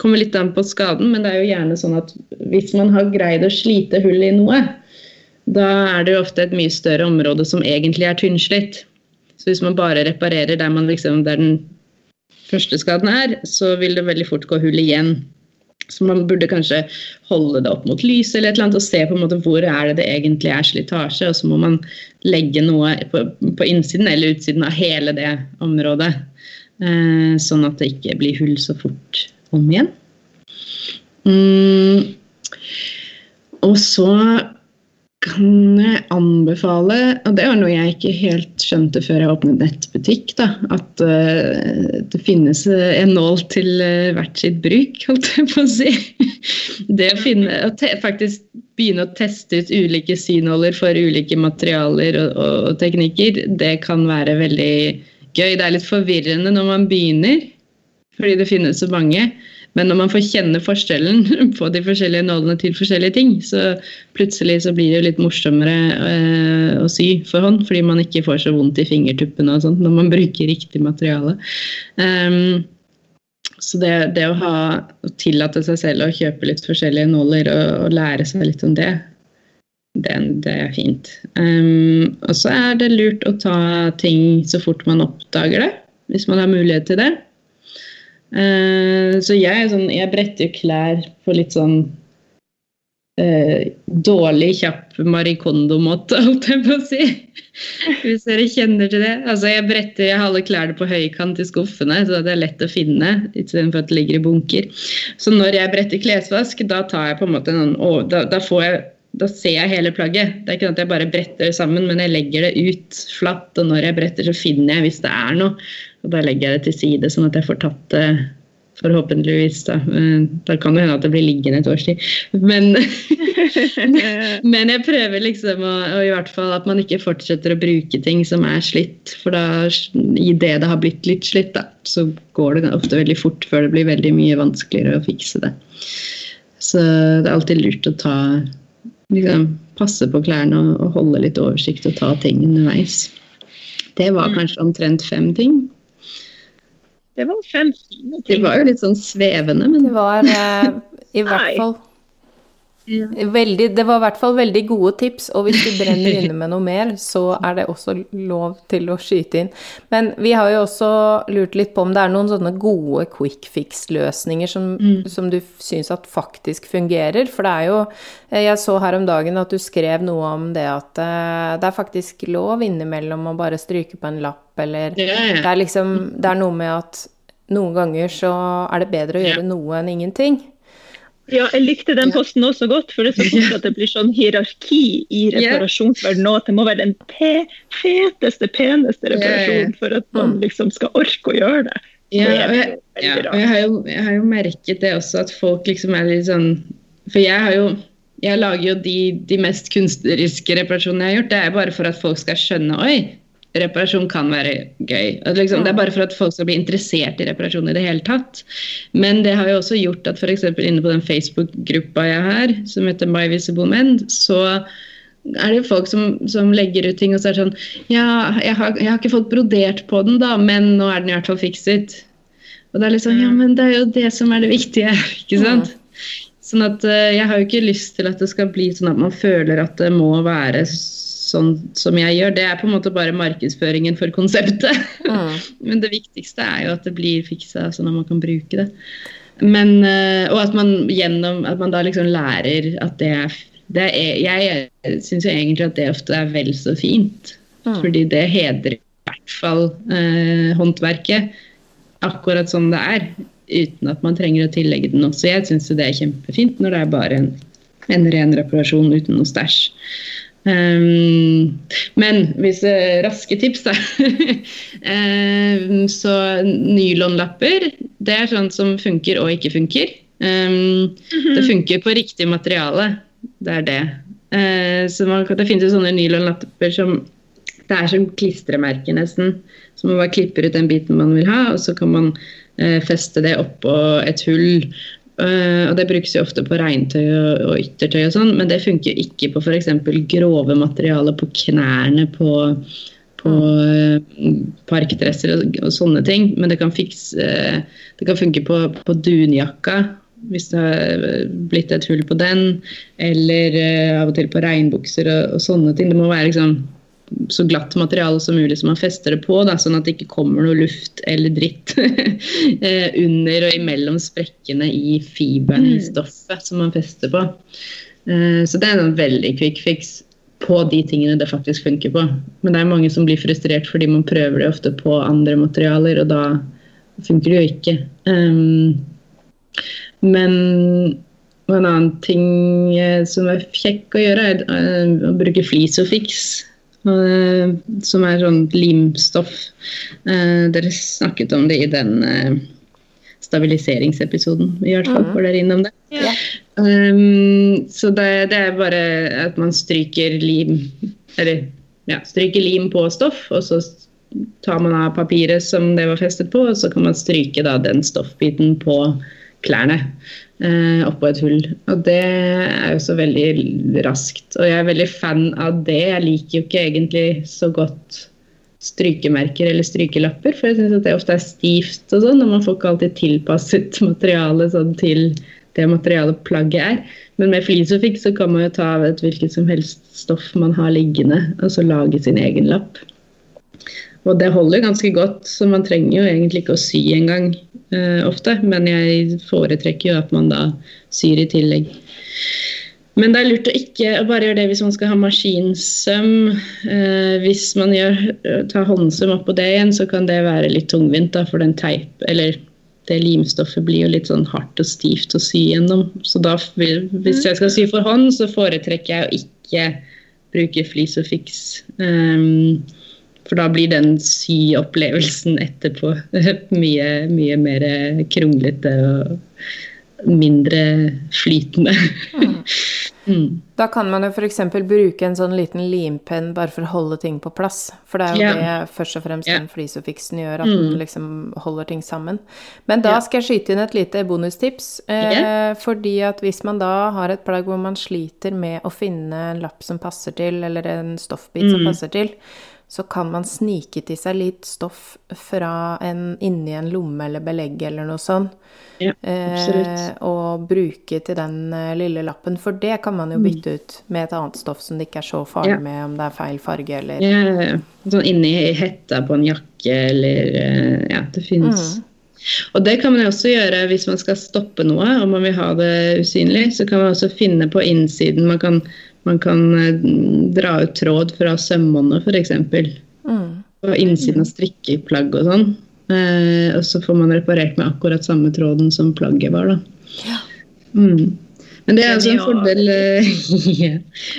[SPEAKER 3] Kommer litt an på skaden, men det er jo gjerne sånn at hvis man har greid å slite hull i noe, da er det jo ofte et mye større område som egentlig er tynnslitt. Så hvis man bare reparerer der, man liksom, der den første skaden er, så vil det veldig fort gå hull igjen. Så man burde kanskje holde det opp mot lyset eller et eller annet, og se på en måte hvor er det det egentlig er slitasje. Og så må man legge noe på, på innsiden eller utsiden av hele det området. Eh, sånn at det ikke blir hull så fort om igjen. Mm. Og så kan jeg anbefale, og det var noe jeg ikke helt skjønte før jeg åpnet nettbutikk, da, at uh, det finnes en nål til uh, hvert sitt bruk, *laughs* holdt jeg på å si. Det å finne, faktisk begynne å teste ut ulike synåler for ulike materialer og, og, og, teknikker, det kan være veldig gøy. Det er litt forvirrende når man begynner, fordi det finnes så mange. Men når man får kjenne forskjellen *laughs* på de forskjellige nålene til forskjellige ting, så plutselig så blir det litt morsommere øh, å sy for hånd, fordi man ikke får så vondt i fingertuppene og sånt når man *laughs* bruker riktig materiale. Um, så det, det, å ha, å tillate seg selv å kjøpe litt forskjellige nåler og, og lære seg litt om det, det, det er fint. Um, og så er det lurt å ta ting så fort man oppdager det, hvis man har mulighet til det. Uh, så jeg, sånn, jeg bretter klær på litt sånn uh, dårlig, kjapp Marie Kondo-måte, *laughs* holdt jeg på å si. Hvis dere kjenner til det. Altså, jeg bretter jeg har alle klærne på høykant i skuffene, så det er lett å finne istedenfor at det ligger i bunker. Så når jeg bretter klesvask, da tar jeg på en måte en annen, da, da, får jeg da ser jeg hele plagget. Det er ikke sånn at jeg bare bretter det sammen, men jeg legger det ut flatt. Og når jeg bretter, så finner jeg hvis det er noe. Og da legger jeg det til side, sånn at jeg får tatt det forhåpentligvis. Da, eh, da kan det hende at det blir liggende et års tid. Men, *laughs* men jeg prøver liksom å, og i hvert fall at man ikke fortsetter å bruke ting som er slitt. For da, i det det har blitt litt slitt, da, så går det ofte veldig fort før det blir veldig mye vanskeligere å fikse det. Så det er alltid lurt å ta liksom, passe på klærne og, og holde litt oversikt og ta ting underveis. Det var mm. kanskje omtrent fem ting.
[SPEAKER 2] Det var fem fine
[SPEAKER 3] ting. Det var jo litt sånn svevende, men
[SPEAKER 1] Det var eh, i hvert fall Veldig, det var i hvert fall veldig gode tips, og hvis du brenner *laughs* inne med noe mer, så er det også lov til å skyte inn. Men vi har jo også lurt litt på om det er noen sånne gode quick fix-løsninger som, mm. som, du syns at faktisk fungerer. For det er jo eh, Jeg så her om dagen at du skrev noe om det at uh, det er faktisk lov innimellom å bare stryke på en lapp, eller Det er liksom Det er noe med at noen ganger så er det bedre å gjøre noe enn ingenting.
[SPEAKER 2] Ja, jeg likte den posten også godt, for det er så fort at det blir sånn hierarki i reparasjonsverdenen òg. At det må være den feteste, peneste reparasjonen for at man mm. liksom skal orke å gjøre det.
[SPEAKER 3] Ja, og jeg, ja, og jeg, har jo, jeg har jo merket det også, at folk liksom er litt sånn For jeg har jo jeg lager jo de, de mest kunstneriske reparasjonene jeg har gjort. Det er bare for at folk skal skjønne Oi, reparasjon kan være gøy. Liksom, det er bare for at folk skal bli interessert i reparasjon i det hele tatt. Men det har jo også gjort at f.eks. inne på den Facebook-gruppa jeg har, som heter My Visible Men, så er det folk som, som, legger ut ting og så er det sånn Ja, jeg har, jeg har, ikke fått brodert på den, da, men nå er den i hvert fall fikset. Og det er litt sånn Ja, men det er jo det som er det viktige, *laughs* ikke sant? Sånn at uh, Jeg har jo ikke lyst til at det skal bli sånn at man føler at det må være sånn som jeg gjør. Det er på en måte bare markedsføringen for konseptet. Mm. *laughs* Men det viktigste er jo at det blir fiksa sånn at man kan bruke det. Men, eh, og at man gjennom At man da liksom lærer at det er, det er Jeg syns jo egentlig at det ofte er vel så fint. Mm. Fordi det hedrer i hvert fall eh, håndverket akkurat som det er. Uten at man trenger å tillegge det noe. Så jeg syns det er kjempefint når det er bare en, en ren reparasjon uten noe stæsj. Um, men hvis uh, raske tips, da. um, *laughs* så nylonlapper, det er sånt som funker og ikke funker. Um, mm -hmm. Det funker på riktig materiale. Det er det. Uh, så man, det finnes jo sånne nylonlapper som Det er som klistremerker, nesten. Så man bare klipper ut den biten man vil ha, og så kan man uh, feste det oppå et hull. Uh, og Det brukes jo ofte på regntøy og, og yttertøy, og sånn, men det funker ikke på f.eks. grove materialer på knærne på, på uh, parkdresser og, og, sånne ting. Men det kan, fikse, uh, det kan funke på, på dunjakka hvis det har blitt et hull på den. Eller av og til på regnbukser og, og, sånne ting. Det må være liksom så glatt materiale som mulig som man fester det på, da, sånn at det ikke kommer noe luft eller dritt *laughs* eh, under og imellom sprekkene i fiberen i mm. stoffet som man fester på. Eh, så det er en veldig quick fix på de tingene det faktisk funker på. Men det er mange som blir frustrert fordi man prøver det ofte på andre materialer, og da funker det jo ikke. Um, men en annen ting som er kjekk å gjøre, er å bruke flisofix. Uh, som er sånn limstoff. Uh, dere snakket om det i den uh, stabiliseringsepisoden. I hvert fall får dere innom det. Ja. Um, så det, det, er bare at man stryker lim Eller ja, stryker lim på stoff, og så tar man av papiret som det var festet på, og så kan man stryke da, den stoffbiten på klærne eh, oppå et hull. Og det er jo så veldig raskt. Og jeg er veldig fan av det. Jeg liker jo ikke egentlig så godt strykemerker eller strykelapper, for jeg syns det ofte er stivt og sånn, og man får ikke alltid tilpasset *laughs* materialet sånn til det materialet plagget er. Men med flisofix så kan man jo ta av et hvilket som helst stoff man har liggende, og så lage sin egen lapp. Og det holder ganske godt, så man trenger jo egentlig ikke å sy engang uh, ofte. Men jeg foretrekker jo at man da syr i tillegg. Men det er lurt å ikke bare gjøre det hvis man skal ha maskinsøm. Eh, hvis man gjør, tar håndsøm oppå det igjen, så kan det være litt tungvint, da, for den teip, eller det limstoffet blir jo litt sånn hardt og stivt å sy gjennom. Så da, hvis jeg skal sy for hånd, så foretrekker jeg å ikke bruke flis og fiks. Um, for da blir den syopplevelsen etterpå *laughs* mye, mye mer kronglete og mindre flytende. *laughs* Mm.
[SPEAKER 1] Da kan man jo f.eks. bruke en sånn liten limpenn bare for å holde ting på plass. For det er jo yeah. det først og fremst yeah. den flisofiksen gjør, at mm. den liksom holder ting sammen. Men da yeah. skal jeg skyte inn et lite bonustips. Eh, fordi at hvis man da har et plagg hvor man sliter med å finne en lapp som passer til, eller en stoffbit mm. som passer til, så kan man snike til seg litt stoff fra en, inni en lomme eller belegg eller noe sånt. Ja, eh, og bruke til den eh, lille lappen. For det kan man jo mm. bytte ut med et annet stoff som det ikke er så farlig ja. med om det er feil farge eller
[SPEAKER 3] Ja, sånn inni hetta på en jakke eller eh, Ja, det fins. Mm. Og det kan man også gjøre hvis man skal stoppe noe, og man vil ha det usynlig. Så kan man også finne på innsiden. Man kan man kan eh, dra ut tråd fra sømmene, f.eks. Mm. På innsiden av strikkeplagg og sånn. Eh, og så får man reparert med akkurat samme tråden som plagget var. da. Ja. Mm. Men det er altså en fordel *laughs* ja.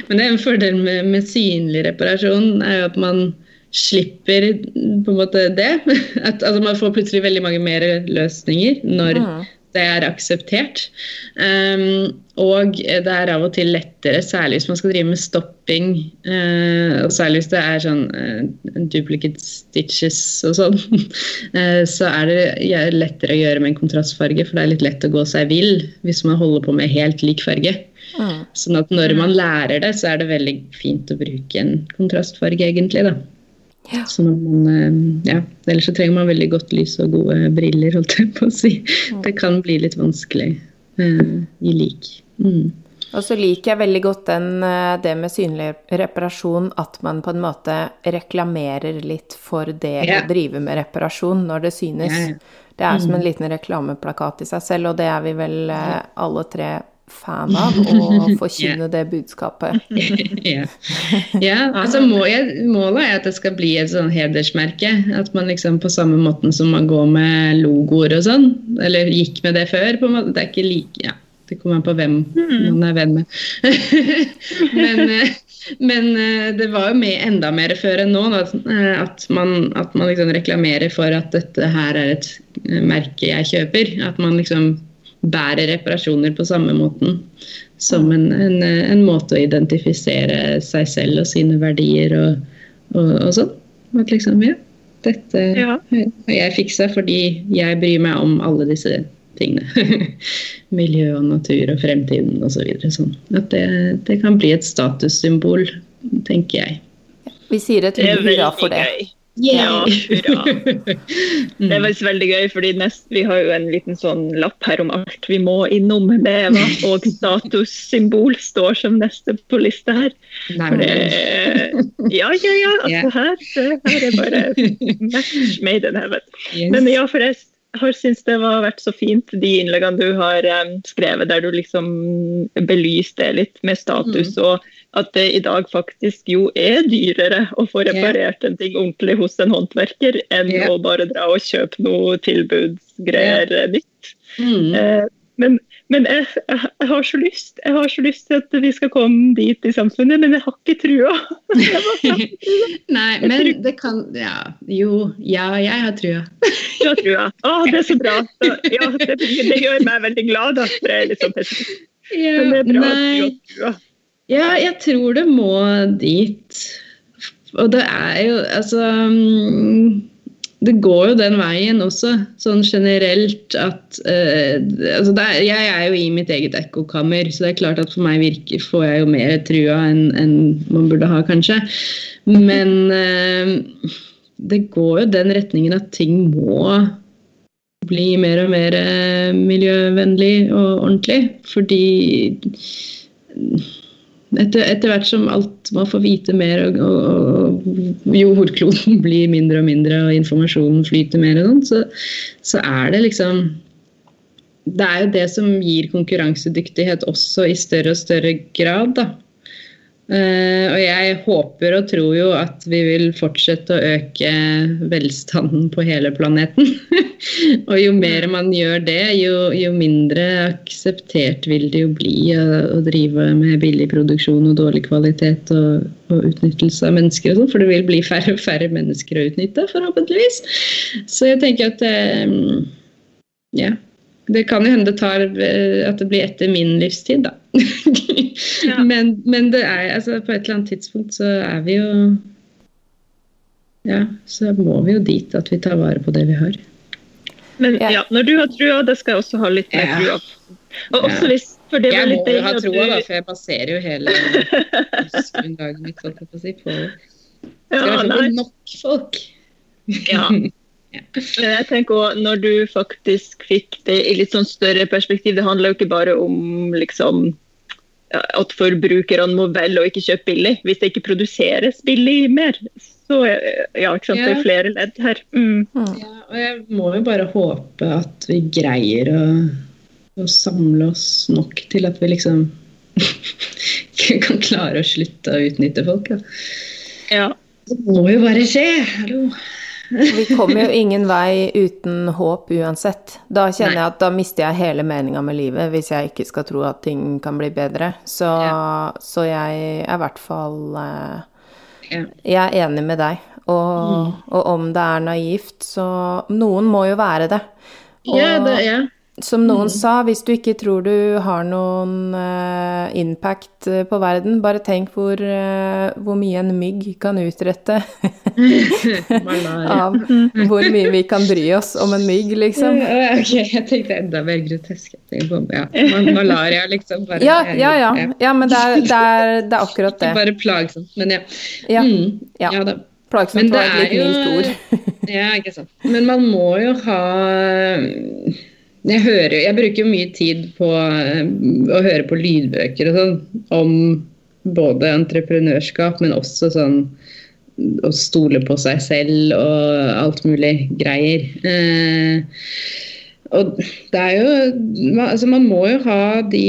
[SPEAKER 3] Men det er en fordel med, med synlig reparasjon, er jo at man slipper på en måte det. *laughs* At, altså man får plutselig veldig mange mer løsninger når mm det er akseptert. Um, og det er av og til lettere, særlig hvis man skal drive med stopping, uh, og særlig hvis det er sånn uh, duplicate stitches og sånn, uh, *laughs* så er det lettere å gjøre med en kontrastfarge, for det er litt lett å gå seg vill hvis man holder på med helt lik farge. Mm. Sånn at når man lærer det, så er det veldig fint å bruke en kontrastfarge, egentlig. da. Ja. Så man, eh, ja, ellers så trenger man veldig godt lys og gode briller, holdt jeg på å si. Mm. Det kan bli litt vanskelig uh, i lik. Mm.
[SPEAKER 1] Og så liker jeg veldig godt den, eh, det med synlig reparasjon, at man på en måte reklamerer litt for det yeah. å drive med reparasjon når det synes. Yeah. Det er som en mm. liten reklameplakat i seg selv, og det er vi vel alle tre fan av å *laughs* forkynne det budskapet. *laughs*
[SPEAKER 3] ja. ja, altså må jeg, Målet er at det skal bli et sånn hedersmerke. At man liksom på samme måten som man går med logoer og sånn, eller gikk med det før. på en måte, Det er ikke like, ja, det kommer an på hvem mm. man er venn med. *laughs* men, eh, men, eh, det var jo med enda mer før enn nå. Eh, at man, at man liksom reklamerer for at dette her er et merke jeg kjøper. At man liksom bærer reparasjoner på samme måten. Som en, en, en, måte å identifisere seg selv og sine verdier og, og, og sånn. At liksom, ja, dette ja. har jeg fiksa fordi jeg bryr meg om alle disse tingene. *laughs* Miljø og natur og fremtiden osv. Så videre, sånn. At det, det, kan bli et statussymbol, tenker jeg.
[SPEAKER 1] Vi sier et hurra for det.
[SPEAKER 2] Ja, hurra. *laughs* Det var veldig gøy, fordi nest, vi har jo en liten sånn lapp her om alt vi må innom Det var, *laughs* og statussymbol står som neste på lista her. Nei, det, ja, ja, ja. Altså, her, her er bare match made in heaven. Men ja, for jeg har syntes det har vært så fint, de innleggene du har um, skrevet der du liksom belyste litt med status, mm. og at det i dag faktisk jo er dyrere å få reparert en ting ordentlig hos en håndverker enn å bare dra og kjøpe noe tilbudsgreier nytt. Mm. Uh, men men jeg, jeg, jeg, har så lyst Jeg har så lyst til at vi skal komme dit i samfunnet, men jeg har ikke trua. *laughs* *laughs*
[SPEAKER 3] Nei, men det kan Ja, jo. Ja, jeg har trua. *laughs*
[SPEAKER 2] Du har trua. Å, det er så bra. Så, ja, det, det, gjør meg veldig glad, at det jeg er litt sånn pessimist. Men det er bra nei. at du har trua.
[SPEAKER 3] Ja, jeg tror det må dit. Og det er jo Altså mm, det går jo den veien også, sånn generelt at uh, altså er, Jeg er jo i mitt eget ekkokammer, så det er klart at for meg virker, får jeg jo mer trua enn en man burde ha, kanskje. Men uh, det går jo den retningen at ting må bli mer og mer uh, miljøvennlig og ordentlig. Fordi etter, etter, hvert som alt man får vite mer, og, og, og jo jordkloden *laughs* blir mindre og mindre, og informasjonen flyter mer, og sånt, så, så er det liksom Det er jo det som gir konkurransedyktighet også i større og større grad, da. Uh, og jeg håper og tror jo at vi vil fortsette å øke velstanden på hele planeten. *laughs* og jo mer man gjør det, jo, jo, mindre akseptert vil det jo bli å, å drive med billig produksjon og dårlig kvalitet og, og utnyttelse av mennesker og sånn, for det vil bli færre og færre mennesker å utnytte, forhåpentligvis. Så jeg tenker at um, ja, det kan jo hende det tar eh, at det blir etter min livstid, da. *laughs* ja. men, men, det er altså på et eller annet tidspunkt så er vi jo Ja, så må vi jo dit at vi tar vare på det vi har.
[SPEAKER 2] Men ja, når du har trua, det skal jeg også ha litt mer trua på. Og også hvis for det
[SPEAKER 3] jeg må jo ha troa, du... da, for jeg baserer jo hele grunnlaget mitt på, på Skal ja, være nok folk.
[SPEAKER 2] ja. *laughs* Jeg tenker også, Når du faktisk fikk det i litt sånn større perspektiv, det handler jo ikke bare om liksom at forbrukerne må velge å ikke kjøpe billig. Hvis det ikke produseres billig mer, så ja, ikke sant? Ja. det er flere ledd her. Mm.
[SPEAKER 3] Ja, og jeg må jo bare håpe at vi greier å, å samle oss nok til at vi liksom *laughs* kan klare å slutte å utnytte folk. Da.
[SPEAKER 2] Ja.
[SPEAKER 3] Det må jo bare skje. Hallo.
[SPEAKER 1] Vi kommer jo ingen vei uten håp uansett. Da kjenner jeg at da mister jeg hele meninga med livet hvis jeg ikke skal tro at ting kan bli bedre. Så, ja. så jeg er i hvert fall eh, Jeg er enig med deg. Og, mm. og, om det er naivt, så Noen må jo være det.
[SPEAKER 3] Og, ja, det, ja
[SPEAKER 1] som noen mm. sa, hvis du ikke tror du har noen uh, impact eh, på verden, bare tenk hvor, uh, hvor mye en mygg kan utrette. *laughs* Av hvor mye vi kan bry oss om en mygg, liksom.
[SPEAKER 3] ok, jeg tenkte enda mer grotesk. Ja. Malaria, liksom.
[SPEAKER 1] Bare, ja, ja, ja, ja. men det er, det, er, det er, akkurat det.
[SPEAKER 3] Ikke bare plagsomt, men ja.
[SPEAKER 1] Ja, mm, ja. ja da. Plagsomt var et litt mildt ord.
[SPEAKER 3] ja, ikke sant. Men man må jo ha jeg, hører, jeg bruker mye tid på eh, å høre på lydbøker og sånn om både entreprenørskap, men også sånn å stole på seg selv og alt mulig greier. Eh, og det er jo altså Man må jo ha de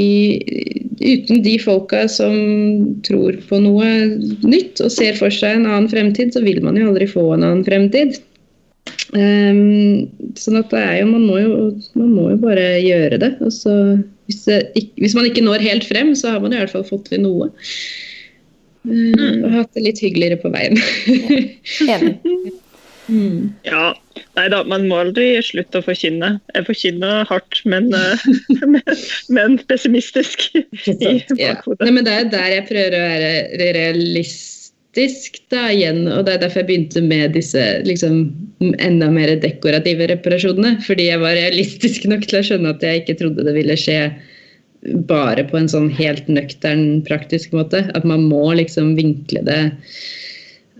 [SPEAKER 3] Uten de folka som tror på noe nytt og ser for seg en annen fremtid, så vil man jo aldri få en annen fremtid. Um, sånn at det er jo man, må jo man må jo bare gjøre det. Altså, hvis, det, hvis, man ikke når helt frem, så har man i hvert fall fått til noe. Um, og hatt det litt hyggeligere på veien. *laughs* *laughs*
[SPEAKER 2] Mm. Ja. Nei da, man må aldri slutte å forkynne. Jeg forkynner hardt, men, uh, *laughs* men, men pessimistisk.
[SPEAKER 3] ja. Nei, men det er der jeg prøver å være realist realistisk da igjen. Og det er derfor jeg begynte med disse liksom, enda mer dekorative reparasjonene. Fordi jeg var realistisk *laughs* nok til å skjønne at jeg ikke trodde det ville skje bare på en sånn helt nøktern, praktisk måte. At man må liksom vinkle det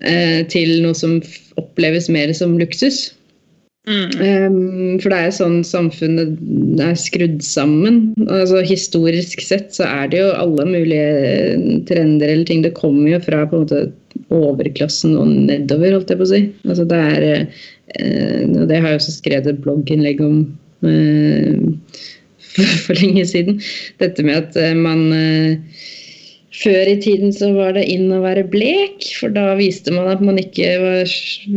[SPEAKER 3] eh, til noe som oppleves mer som luksus. Mm. Um, for det er jo sånn samfunnet er skrudd sammen. Altså Historisk sett så er det jo alle mulige trender eller ting. Det kommer jo fra på en måte overklassen og nedover, holdt jeg på å si. Altså det er Og Det har jeg også skrevet et blogginnlegg om *laughs* uh, for, lenge siden. Dette med at uh, man før i tiden så var det inn å være blek, for da viste man at man ikke var,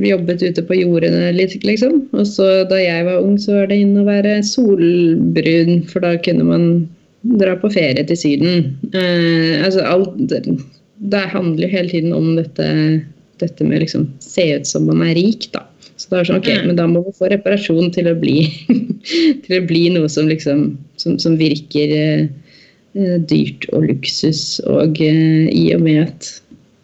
[SPEAKER 3] jobbet ute på jordene litt, liksom. Og så da jeg var ung, så var det inn å være solbrun, for da kunne man dra på ferie til Syden. Eh, altså alt det, handler jo hele tiden om dette, dette med liksom se ut som man er rik, da. Så det var sånn, ok, mm. men da må vi få reparasjon til å bli, *laughs* til å bli noe som liksom som, som virker eh, Eh, dyrt og luksus. Og eh, i og med at,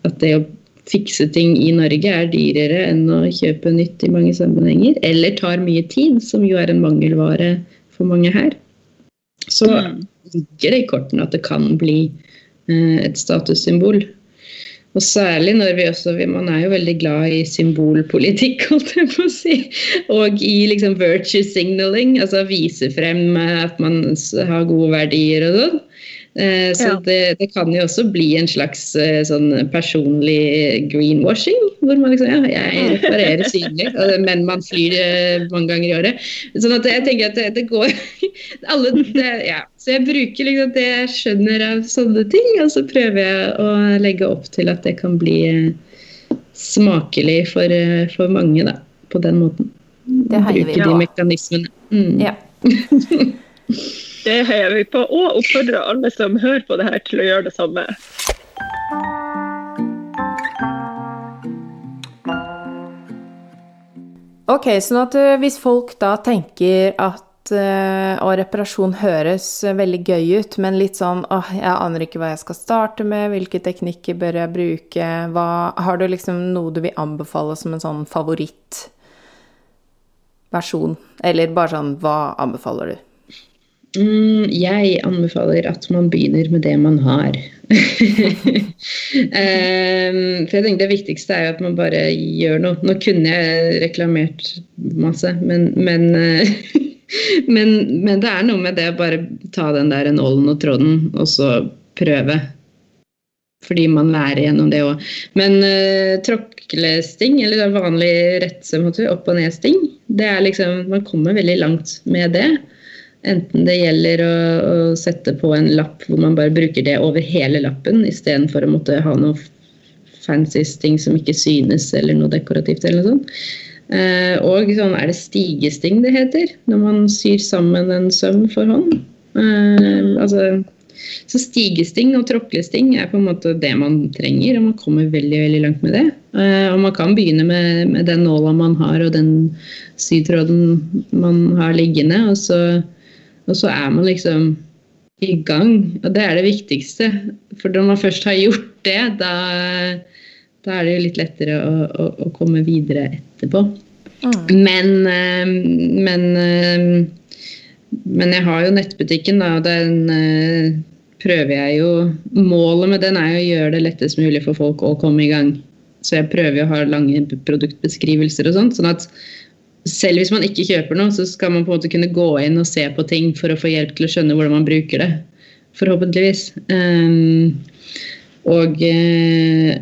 [SPEAKER 3] at, det å fikse ting i Norge er dyrere enn å kjøpe nytt i mange sammenhenger, eller tar mye tid, som jo er en mangelvare for mange her, så mm. ligger det i kortene at det kan bli et statussymbol. Og særlig når vi også Man er jo veldig glad i symbolpolitikk, *laughs* holdt jeg på å si. Og i liksom virtue signaling, altså vise frem at man har gode verdier og sånn. Eh, så ja. det, det, kan jo også bli en slags eh, sånn personlig greenwashing. Hvor man liksom Ja, jeg reparerer synlig, men man flyr eh, mange ganger i året. Sånn at jeg tenker at det, det går *laughs* alle, det, ja. Så jeg bruker liksom det jeg skjønner av sånne ting, og så prøver jeg å legge opp til at det kan bli smakelig for, for mange, da. På den måten.
[SPEAKER 1] Det heier vi.
[SPEAKER 3] Bruke de mekanismene. Mm.
[SPEAKER 1] Ja. *laughs*
[SPEAKER 2] Det heier vi på, og oppfordrer alle som hører på det her, til å gjøre det samme.
[SPEAKER 1] Ok, sånn at eh, hvis folk da tenker at og reparasjon høres veldig gøy ut, men litt sånn åh, jeg aner ikke hva jeg skal starte med, hvilke teknikker bør jeg bruke, hva Har du liksom noe du vil anbefale som en sånn favorittversjon? Eller bare sånn, hva anbefaler du?
[SPEAKER 3] Mm, jeg anbefaler at man begynner med det man har. Um, *laughs* for jeg tenker Det viktigste er jo at man bare gjør noe. Nå kunne jeg reklamert masse, men, men, *laughs* men, men det er noe med det å bare ta den der nålen og tråden, og så prøve. Fordi man lærer gjennom det òg. Men uh, tråklesting, eller vanlig rettsøm, opp- og nedsting, det er liksom Man kommer veldig langt med det. Enten det gjelder å, å, sette på en lapp hvor man bare bruker det over hele lappen, istedenfor å måtte ha noe fancy ting som ikke synes, eller noe dekorativt. eller noe sånt. Eh, og sånn er det stigesting det heter, når man syr sammen en søm for hånd. Eh, altså, så stigesting og tråklesting er på en måte det man trenger, og man kommer veldig veldig langt med det. Eh, og man kan begynne med, med den nåla man har, og den sytråden man har liggende. og så og så er man liksom i gang. Og det er det viktigste. For når man først har gjort det, da, da er det jo litt lettere å, å, å komme videre etterpå. Mm. Men, eh, men, eh, men jeg har jo nettbutikken, da. og den eh, prøver jeg jo Målet med den er jo å gjøre det lettest mulig for folk å komme i gang. Så jeg prøver jo å ha lange produktbeskrivelser og sånt. sånn at selv hvis man ikke kjøper noe, så skal man på en måte kunne gå inn og se på ting for å få hjelp til å skjønne hvordan man bruker det. Forhåpentligvis. Um, og uh,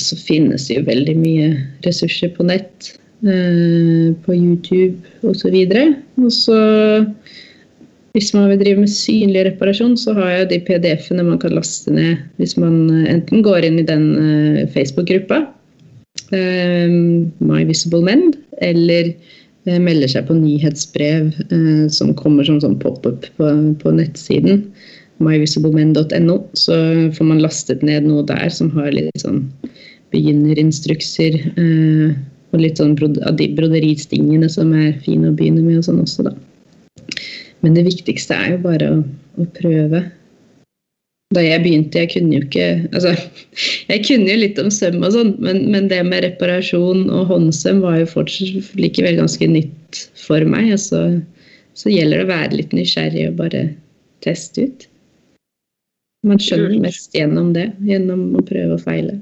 [SPEAKER 3] så finnes det jo veldig mye ressurser på nett. Uh, på YouTube osv. Og så hvis man vil drive med synlig reparasjon, så har jeg de PDF-ene man kan laste ned hvis man eh, enten går inn i den Facebook-gruppa, My Visible Men, eller eh, melder seg på nyhetsbrev eh, som kommer som sånn pop-up på, på, nettsiden. myvisiblemen.no. Så får man lastet ned noe der som har litt sånn beginnerinstrukser. Eh, og litt sånn av de broderistingene som er fine å begynne med og sånn også, da. Men det viktigste er jo bare å, å prøve da jeg begynte, jeg kunne jo ikke Altså, jeg kunne jo litt om søm og sånn, men, men, det med reparasjon og håndsøm var jo fortsatt likevel ganske nytt for meg. Og så, så gjelder det å være litt nysgjerrig og bare teste ut. Man skjønner mest gjennom det, gjennom å prøve og feile.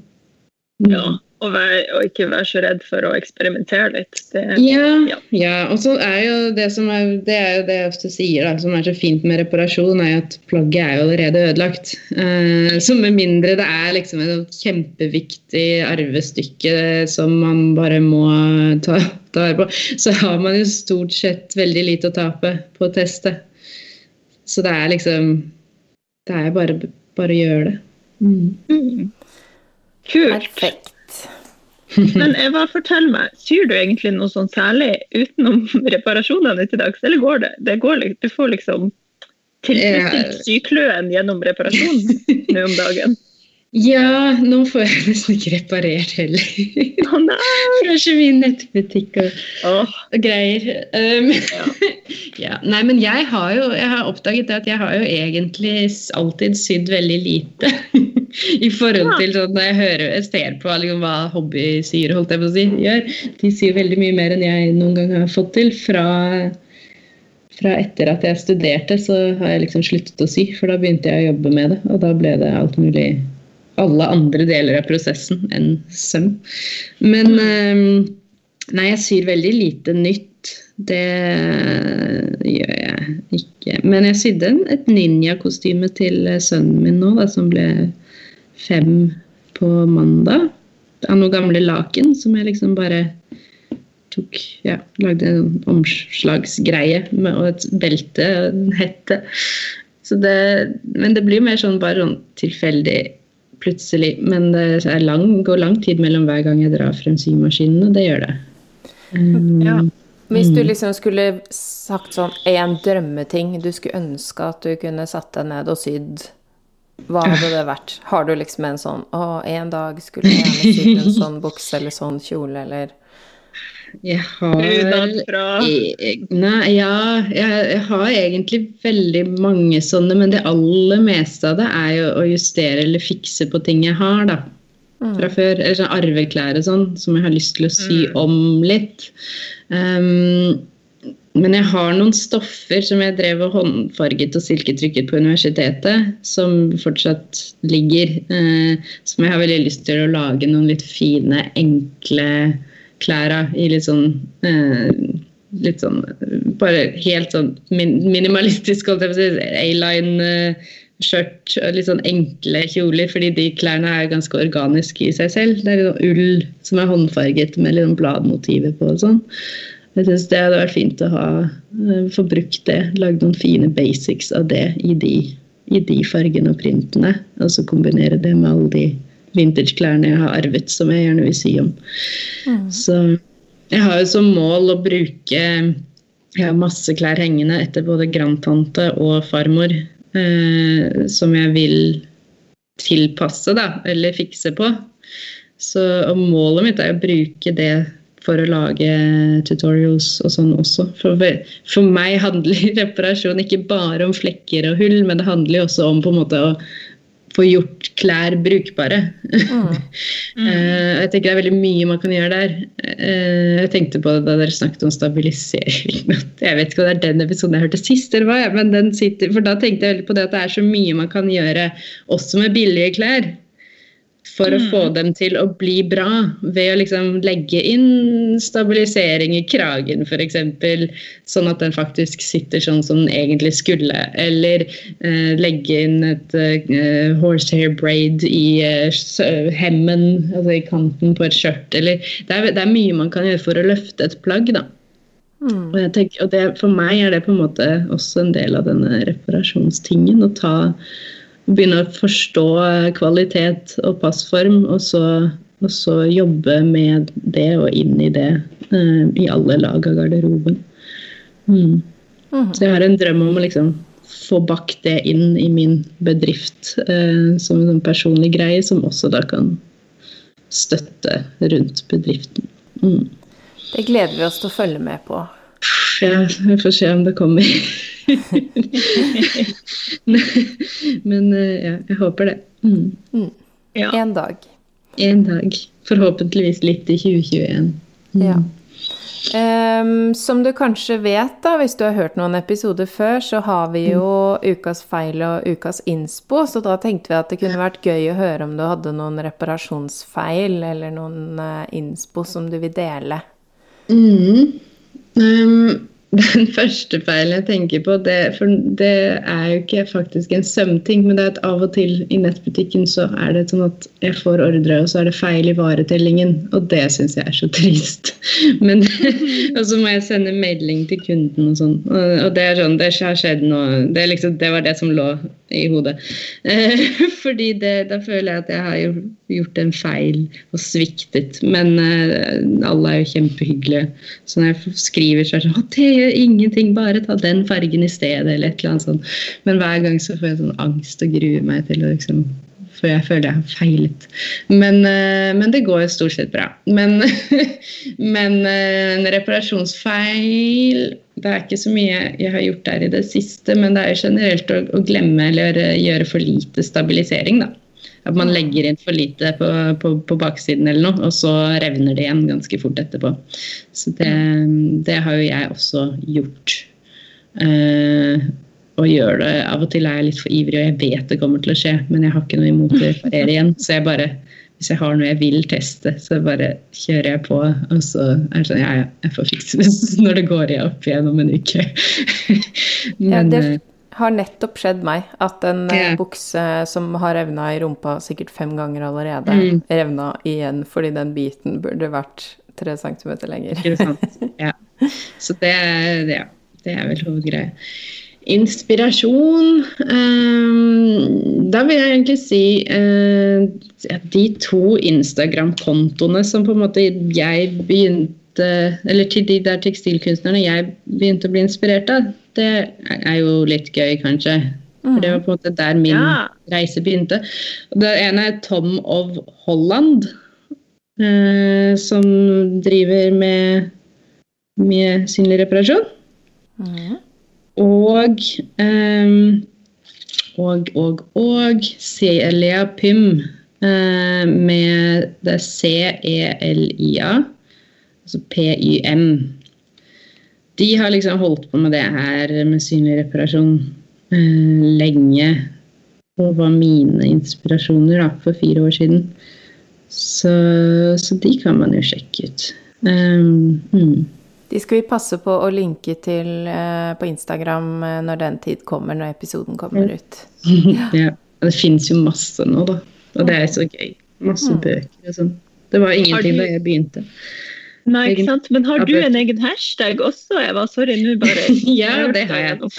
[SPEAKER 2] Ja, og, være, å, ikke være så redd for å eksperimentere litt.
[SPEAKER 3] Det, ja, ja. ja, og så er jo det som er, det er jo det jeg ofte sier, da, som er så fint med reparasjon, er at plagget er jo allerede ødelagt. Uh, så med mindre det er liksom et kjempeviktig arvestykke som man bare må ta, ta vare på, så har man jo stort sett veldig lite å tape på å teste. Så det er liksom Det er bare, bare å gjøre det. Mm.
[SPEAKER 2] Mm. Kult. Perfekt. *laughs* Men Eva, fortell meg, syr du egentlig noe sånn særlig utenom *laughs* reparasjonene til dags, eller går det? det går, du får liksom tilfredsstilt sykløen gjennom reparasjonen nå om dagen? *laughs*
[SPEAKER 3] Ja, nå får jeg nesten ikke reparert heller.
[SPEAKER 2] Å oh, nei!
[SPEAKER 3] Er så mye nettbutikk og, oh. og greier. Um, ja. ja. Nei, men jeg har jo jeg har oppdaget at jeg har jo egentlig alltid sydd veldig lite. I forhold til sånn når jeg hører ser på liksom, hva hobbysyere holdt jeg på å si, gjør. De sier veldig mye mer enn jeg noen gang har fått til. Fra, fra etter at jeg studerte, så har jeg liksom sluttet å sy. For da begynte jeg å jobbe med det, og da ble det alt mulig alle andre deler av prosessen enn søm. Men um, Nei, jeg syr veldig lite nytt. Det gjør jeg ikke. Men jeg sydde et ninjakostyme til sønnen min nå, da, som ble fem på mandag. Av noen gamle laken som jeg liksom bare tok Ja, lagde en omslagsgreie med, og et belte og en hette. Så det, men det blir mer sånn bare sånn tilfeldig plutselig. Men det lang, går lang tid mellom hver gang jeg drar frem symaskinen, og det gjør det.
[SPEAKER 1] Um, ja. Hvis du mm. liksom skulle sagt sånn én drømmeting du skulle ønske at du kunne satt deg ned og sydd, hva hadde det vært? Har du liksom en sånn Å, en dag skulle jeg gjerne sydd en *laughs* sånn bukse eller sånn kjole, eller
[SPEAKER 3] jeg har Nei, ja, jeg, jeg, har egentlig veldig mange sånne, men det aller meste av det er jo å justere eller fikse på ting jeg har, da. Mm. Fra før. Eller sånn arveklær og sånn, som jeg har lyst til å sy mm. om litt. Um, men jeg har noen stoffer som jeg drev og håndfarget og silketrykket på universitetet, som fortsatt ligger. Eh, som jeg har veldig lyst til å lage noen litt fine, enkle klærne i litt sånn eh, litt sånn Bare helt sånn minimalistisk, holdt jeg på å si. A-line eh, litt sånn enkle kjoler, fordi de klærne er ganske organiske i seg selv. Det er litt sånn ull som er håndfarget med litt sånn bladmotiver på og sånn. Jeg syns det hadde vært fint å ha eh, få brukt det. Lagd noen fine basics av det i de, i de fargene og printene. Og så kombinere det med alle de vintage-klærne jeg har arvet, som jeg gjerne vil si om. Mm. Så jeg har jo som mål å bruke Jeg har masse klær hengende etter både grandtante og farmor eh, som jeg vil tilpasse, da, eller fikse på. Så, målet mitt er å bruke det for å lage tutorials og sånn også. For, for meg handler *laughs* reparasjon ikke bare om flekker og hull, men det handler også om på en måte å få gjort klær brukbare. Mm. *laughs* Mm. jeg tenker det er veldig mye man kan gjøre der. Eh, jeg tenkte på det da dere snakket om stabilisering. *laughs* Jeg vet ikke om det er den episoden jeg hørte sist, eller hva, men den sitter, for da tenkte jeg veldig på det at det er så mye man kan gjøre også med billige klær for mm. å få dem til å bli bra ved å liksom legge inn stabilisering i kragen f.eks. Sånn at den faktisk sitter sånn som den egentlig skulle. Eller eh, legge inn et eh, horsehair braid i eh, hemmen, altså i kanten på et skjørt. Eller det er, det er, mye man kan gjøre for å løfte et plagg, da. Mm. Og, tenker, og det, for meg er det på en måte også en del av denne reparasjonstingen. å ta begynne å forstå kvalitet og passform, og så, og så jobbe med det og inn i det eh, i alle lag av garderoben. Mm. Mm. Så jeg har en drøm om å liksom få bakt det inn i min bedrift eh, som en sånn personlig greie, som også da kan støtte rundt bedriften. Mm.
[SPEAKER 1] Det gleder vi oss til å følge med på.
[SPEAKER 3] Ja, vi får se om det kommer. *laughs* Men eh, ja, jeg håper det. Mm.
[SPEAKER 1] Mm. Ja. En dag.
[SPEAKER 3] En dag. Forhåpentligvis litt i 2021.
[SPEAKER 1] Mm. Ja. Um, som du kanskje vet, da, hvis du har hørt noen episoder før, så har vi jo ukas feil og ukas innspo, så da tenkte vi at det kunne vært gøy å høre om du hadde noen reparasjonsfeil eller noen uh, innspo som du vil dele.
[SPEAKER 3] Mm. Um, den første feilen jeg tenker på, det, for det er jo ikke faktisk en sømting, men det er at av og til i nettbutikken så er det sånn at jeg får ordre, og så er det feil i varetellingen. Og det syns jeg er så trist. *laughs* Men, *laughs* og så må jeg sende melding til kunden og sånn. Og det er sånn, det har skjedd nå. det, liksom, det var det som lå i hodet. Eh, *laughs* fordi det, da føler jeg at jeg har gjort en feil og sviktet. Men uh, alle er jo kjempehyggelige. Så når jeg skriver, så er det sånn det gjør ingenting, bare ta den fargen i stedet, eller et eller annet sånt. Men hver gang så får jeg sånn angst og gruer meg til å liksom for jeg føler jeg har feilet. Men, eh, men det går jo stort sett bra. Men, *laughs* men, en reparasjonsfeil Det er ikke så mye jeg har gjort der i det siste, men det er jo generelt å, å glemme eller gjøre for lite stabilisering, da. At man legger inn for lite på, på, på, baksiden eller noe, og så revner det igjen ganske fort etterpå. Så det, det har jo jeg også gjort. Uh, og gjør det. Av og til er jeg litt for ivrig, og jeg vet det kommer til å skje, men jeg har ikke noe imot å reparere igjen. Så jeg bare, hvis jeg har noe jeg vil teste, så bare kjører jeg på. Og så er det sånn Ja, ja, jeg får fikse det *laughs* når det går opp igjen om en uke. *laughs*
[SPEAKER 1] men, ja, det har nettopp skjedd meg at en yeah. bukse som har revna i rumpa sikkert fem ganger allerede, mm. revna igjen fordi den biten burde vært tre centimeter lenger. *laughs*
[SPEAKER 3] ja. Så det, ja, det er vel hovedgreia. Inspirasjon um, Da vil jeg egentlig si uh, de to Instagram-kontoene som på en måte jeg begynte Eller til de der tekstilkunstnerne jeg begynte å bli inspirert av, det er jo litt gøy, kanskje. For det var på en måte der min ja. reise begynte. Det ene er Tom of Holland, eh, som driver med mye synlig reparasjon. Mm. Og eh, og, og, og Celia Pym eh, med det C-E-L-I-A, altså P-Y-M. De har liksom holdt på med det her med synlig reparasjon uh, lenge. Og var mine inspirasjoner da, for fire år siden. Så, så de kan man jo sjekke ut. Um, mm.
[SPEAKER 1] De skal vi passe på å linke til eh, på Instagram eh, når den tid kommer, når episoden kommer ut. *laughs*
[SPEAKER 3] Ja. ja. Det fins jo masse nå, da. Og det er så gøy. Masse mm. bøker og sånn. Det var ingenting du... da jeg begynte.
[SPEAKER 2] Nei, ikke sant. Men har du en egen hashtag også, Eva? Sorry, nå bare *laughs*
[SPEAKER 3] Ja, det har jeg.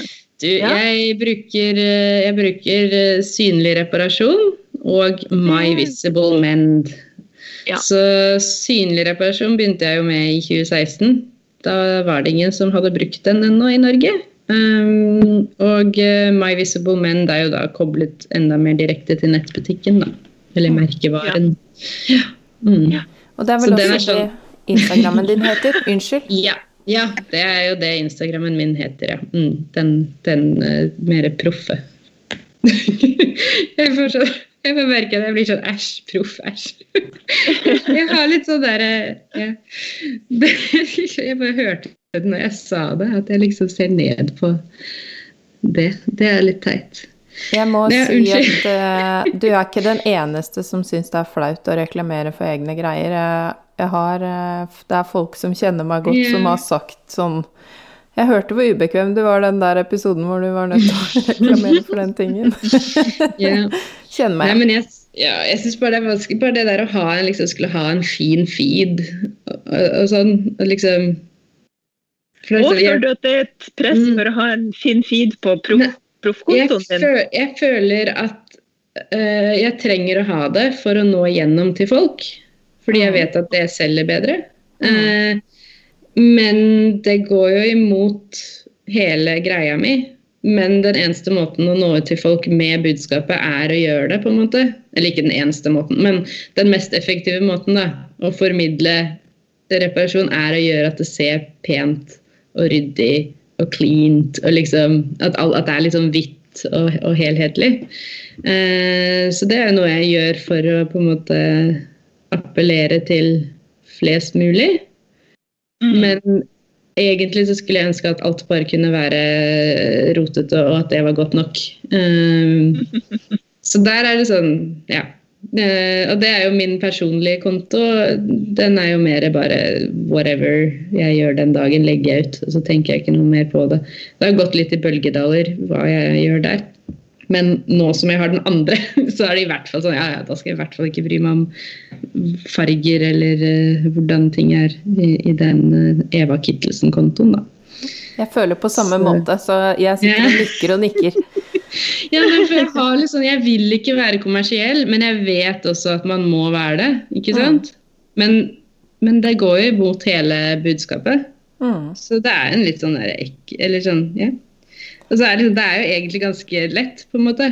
[SPEAKER 3] Du, ja. jeg, bruker, eh, jeg bruker synlig reparasjon og My Visible Mend. Ja. Så synlig reparasjon begynte jeg jo med i 2016. Da var det ingen som hadde brukt den ennå i Norge. Um, og uh, My Visible Men er jo da koblet enda mer direkte til nettbutikken, da. Eller merkevaren. Ja.
[SPEAKER 1] Mm. ja. Og det er vel Så også det sånn... Instagrammen din heter? Unnskyld?
[SPEAKER 3] Ja. ja. det er jo det Instagrammen min heter, ja. Mm, den den uh, mer proffe. *laughs* jeg får sånn jeg merker at jeg blir sånn æsj, proff, æsj. *laughs* Jeg har litt sånn derre ja. *laughs* Jeg bare hørte det når jeg sa det, at jeg liksom ser ned på det. Det er litt teit.
[SPEAKER 1] Jeg må ja, si at uh, du er ikke den eneste som syns det er flaut å reklamere for egne greier. Jeg, har, uh, det er folk som kjenner meg godt, yeah. som har sagt sånn jeg hørte hvor ubekvem du var den der episoden hvor du var nødt til å *laughs* reklamere for den tingen. *laughs* yeah. Kjenner meg
[SPEAKER 3] Nei, men jeg, ja, jeg synes bare det er vanskelig bare det der å ha liksom, skulle ha en fin feed og, og sånn. Og liksom
[SPEAKER 2] for du at det er et press mm. for å ha en fin feed på proffkontoen
[SPEAKER 3] din? Jeg, jeg, føler at uh, jeg trenger å ha det for å nå igjennom til folk. Fordi jeg mm. vet at det selger bedre. Uh, men det går jo imot hele greia mi. Men den eneste måten å nå ut til folk med budskapet, er å gjøre det, på en måte. Eller ikke den eneste måten, men den mest effektive måten da, å formidle reparasjon, er å gjøre at det ser pent og ryddig og cleant, og liksom At, at det er liksom hvitt og, og helhetlig. Eh, så det er noe jeg gjør for å på en måte appellere til flest mulig. Mm. Men egentlig så skulle jeg ønske at alt bare kunne være rotete, og at det var godt nok. Um, *laughs* så der er det sånn, ja. Uh, og det er jo min personlige konto. Den er jo mer bare whatever jeg gjør den dagen, legger jeg ut. Og så tenker jeg ikke noe mer på det. Det har gått litt i bølgedaler hva jeg gjør der. Men nå som jeg har den andre, *laughs* så er det i hvert fall sånn ja, ja, da skal jeg i hvert fall ikke bry meg om farger eller uh, hvordan ting er i, i den uh, Eva Kittelsen-kontoen, da.
[SPEAKER 1] Jeg føler på samme så. måte, så jeg sitter og nikker og nikker. *laughs*
[SPEAKER 3] ja, men for jeg, har liksom, jeg vil ikke være kommersiell, men jeg vet også at man må være det. ikke sant? Mm. Men, men, det går jo imot hele budskapet. Mm. Så det er en litt sånn der ek... Eller sånn, ja. Og så er det, det er jo egentlig ganske lett, på en måte.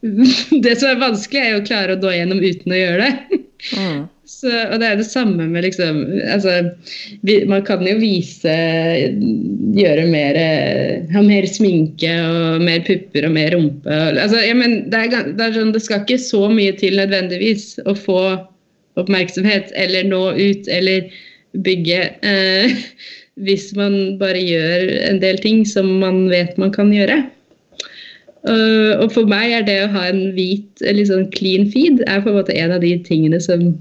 [SPEAKER 3] *laughs* Det som er vanskelig, er jo å klare å nå gjennom uten å gjøre det. Mm. *laughs* Så, og det er det samme med liksom altså, vi, Man kan jo vise Gjøre mer Ha mer sminke og mer pupper og mer rumpe. Og, altså, ja, men det, er, det, er sånn, det skal ikke så mye til nødvendigvis å få oppmerksomhet eller nå ut eller bygge. Eh, *laughs* hvis man bare gjør en del ting som man vet man kan gjøre. Uh, og for meg er det å ha en hvit, litt sånn clean feed er på en måte en av de tingene som,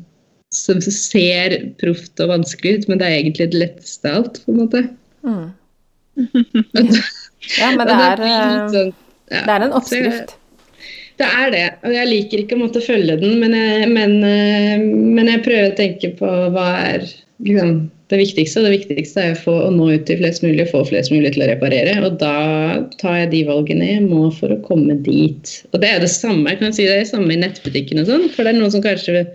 [SPEAKER 3] som ser proft og vanskelig ut, men det er egentlig det letteste av alt, på en måte. Mm. *laughs*
[SPEAKER 1] ja, men det er, eh, sånn, ja, det er en oppskrift.
[SPEAKER 3] Det er det. Og jeg liker ikke å måtte følge den, men jeg, men, eh, men jeg prøver å tenke på hva er liksom, det viktigste. Det viktigste er å, få, å nå ut til flest mulig og få flest mulig til å reparere. Og da tar jeg de valgene jeg må for å komme dit. Og det er det samme kan jeg si det er det samme i nettbutikken og sånn. For det er noen som kanskje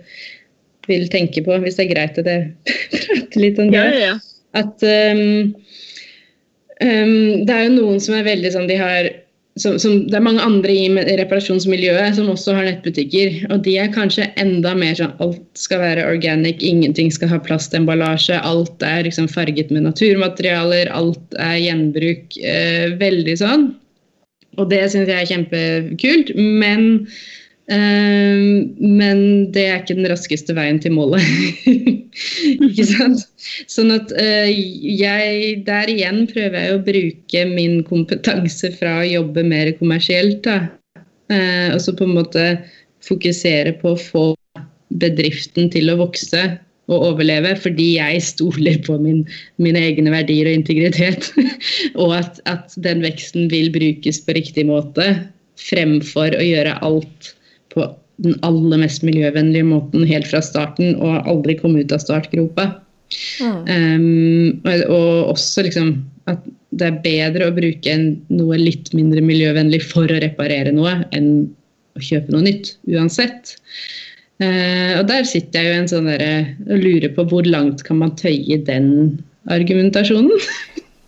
[SPEAKER 3] vil tenke på, hvis det er greit at jeg *laughs* prater litt om det,
[SPEAKER 2] ja, ja.
[SPEAKER 3] at um, um, det er jo noen som er veldig sånn De har som, som, det er mange andre i reparasjonsmiljøet som også har nettbutikker. Og de er kanskje enda mer sånn alt skal være organic, ingenting skal ha plastemballasje. Alt er liksom farget med naturmaterialer, alt er gjenbruk. Eh, veldig sånn. Og det syns jeg er kjempekult. Men Uh, men det er ikke den raskeste veien til målet. *laughs* ikke sant? Sånn at uh, jeg Der igjen prøver jeg å bruke min kompetanse fra å jobbe mer kommersielt. Uh, og så på en måte fokusere på å få bedriften til å vokse og overleve, fordi jeg stoler på min, mine egne verdier og integritet. *laughs* og at, at den veksten vil brukes på riktig måte, fremfor å gjøre alt på den aller mest miljøvennlige måten helt fra starten og aldri komme ut av startgropa. Mm. Um, og, og også liksom at det er bedre å bruke noe litt mindre miljøvennlig for å reparere noe, enn å kjøpe noe nytt, uansett. Uh, og der sitter jeg jo en sånn derre og lurer på hvor langt kan man tøye den argumentasjonen?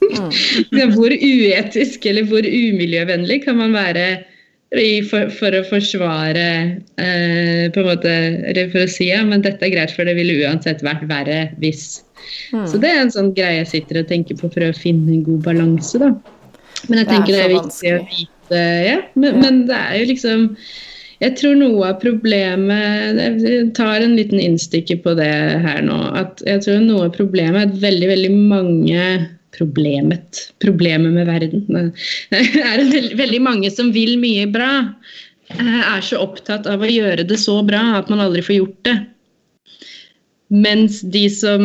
[SPEAKER 3] Mm. *laughs* hvor uetisk eller hvor umiljøvennlig kan man være for, for, å forsvare eh, på en måte, eller for å si ja, men dette er greit, for det ville uansett vært verre hvis. Mm. Så det er en sånn greie jeg sitter og tenker på, prøve å finne en god balanse, da. Men jeg tenker det er, det er viktig å vite ja, men, ja. men, det er jo liksom Jeg tror noe av problemet Jeg tar en liten innstikker på det her nå. at Jeg tror noe av problemet er at veldig, veldig mange problemet. Problemet med verden. *laughs* Det er veldig mange som vil mye bra. Eh, er så opptatt av å gjøre det så bra at man aldri får gjort det. Mens de som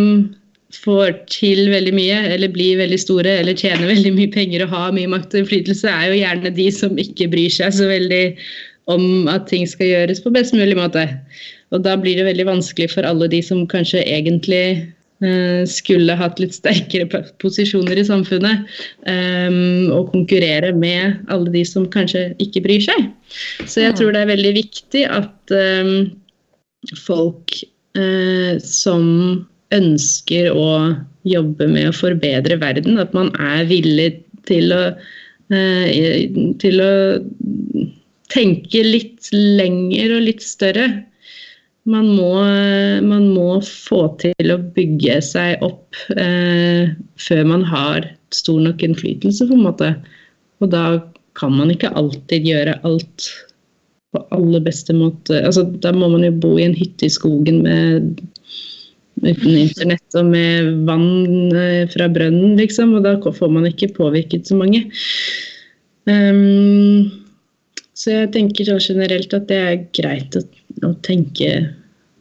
[SPEAKER 3] får til veldig mye, eller blir veldig store, eller tjener veldig mye penger og har mye makt og innflytelse, er jo gjerne de som ikke bryr seg så veldig om at ting skal gjøres på best mulig måte. Og da blir det veldig vanskelig for alle de som kanskje egentlig skulle hatt litt sterkere posisjoner i samfunnet um, og konkurrere med alle de som kanskje ikke bryr seg. Så jeg tror det er veldig viktig at um, folk som ønsker å jobbe med å forbedre verden, at man er villig til å, til å tenke litt lenger og litt større man må, man må, få til å bygge seg opp eh, før man har stor nok innflytelse, på en måte. Og da kan man ikke alltid gjøre alt på aller beste måte. Altså, da må man jo bo i en hytte i skogen med uten internett og med vann eh, fra brønnen, liksom. Og da får man ikke påvirket så mange. Um, så jeg tenker sånn generelt at det er greit å, å, tenke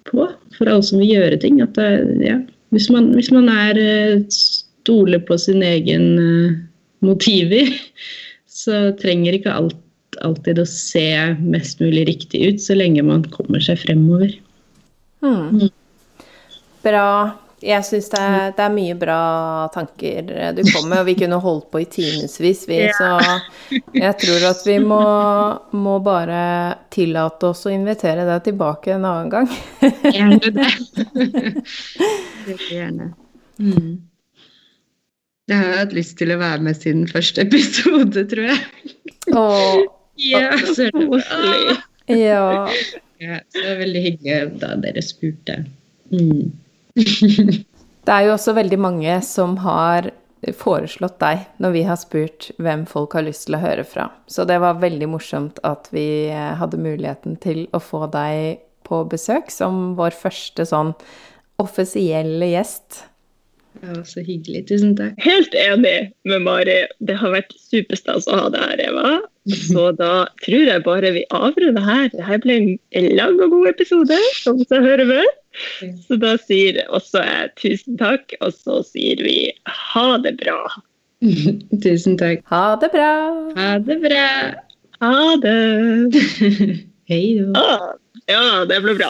[SPEAKER 3] på for alle som vil gjøre ting. At det, ja, hvis, man, hvis man er eh, stoler på sin egen uh, motiver, *laughs* så trenger ikke alt alltid å se mest mulig riktig ut, så lenge man kommer seg fremover.
[SPEAKER 1] Mm. Bra. Jeg syns det, det, er mye bra tanker du kommer med, og vi kunne holdt på i timevis, vi. Så jeg tror at vi må, må, bare tillate oss å invitere deg tilbake en annen gang.
[SPEAKER 3] Gjerne det. *laughs* Gjerne. Mm. Jeg har hatt lyst til å være med siden første episode, tror jeg.
[SPEAKER 1] Åh,
[SPEAKER 3] ja, så koselig.
[SPEAKER 1] Ja.
[SPEAKER 3] ja. Så det er veldig hyggelig da dere spurte. Mm. *laughs*
[SPEAKER 1] det er jo også veldig mange som har foreslått deg når vi har spurt hvem folk har lyst til å høre fra. Så det var veldig morsomt at vi hadde muligheten til å få deg på besøk som vår første sånn offisielle gjest.
[SPEAKER 3] Ja, Så hyggelig. Tusen takk.
[SPEAKER 4] Helt enig med Mari. Det har vært superstas å ha deg her, Eva. Så da tror jeg bare vi avrunder her. Dette ble en lang og god episode, som seg hører med. Så da sier også jeg tusen takk, og så sier vi ha det bra. *laughs*
[SPEAKER 3] tusen takk.
[SPEAKER 1] Ha det bra.
[SPEAKER 3] Ha det bra.
[SPEAKER 4] Ha det. *laughs*
[SPEAKER 3] Hei da.
[SPEAKER 4] Ah, ja, det ble bra.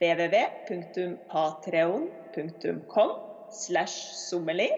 [SPEAKER 2] www.patreon.com slash sommerli.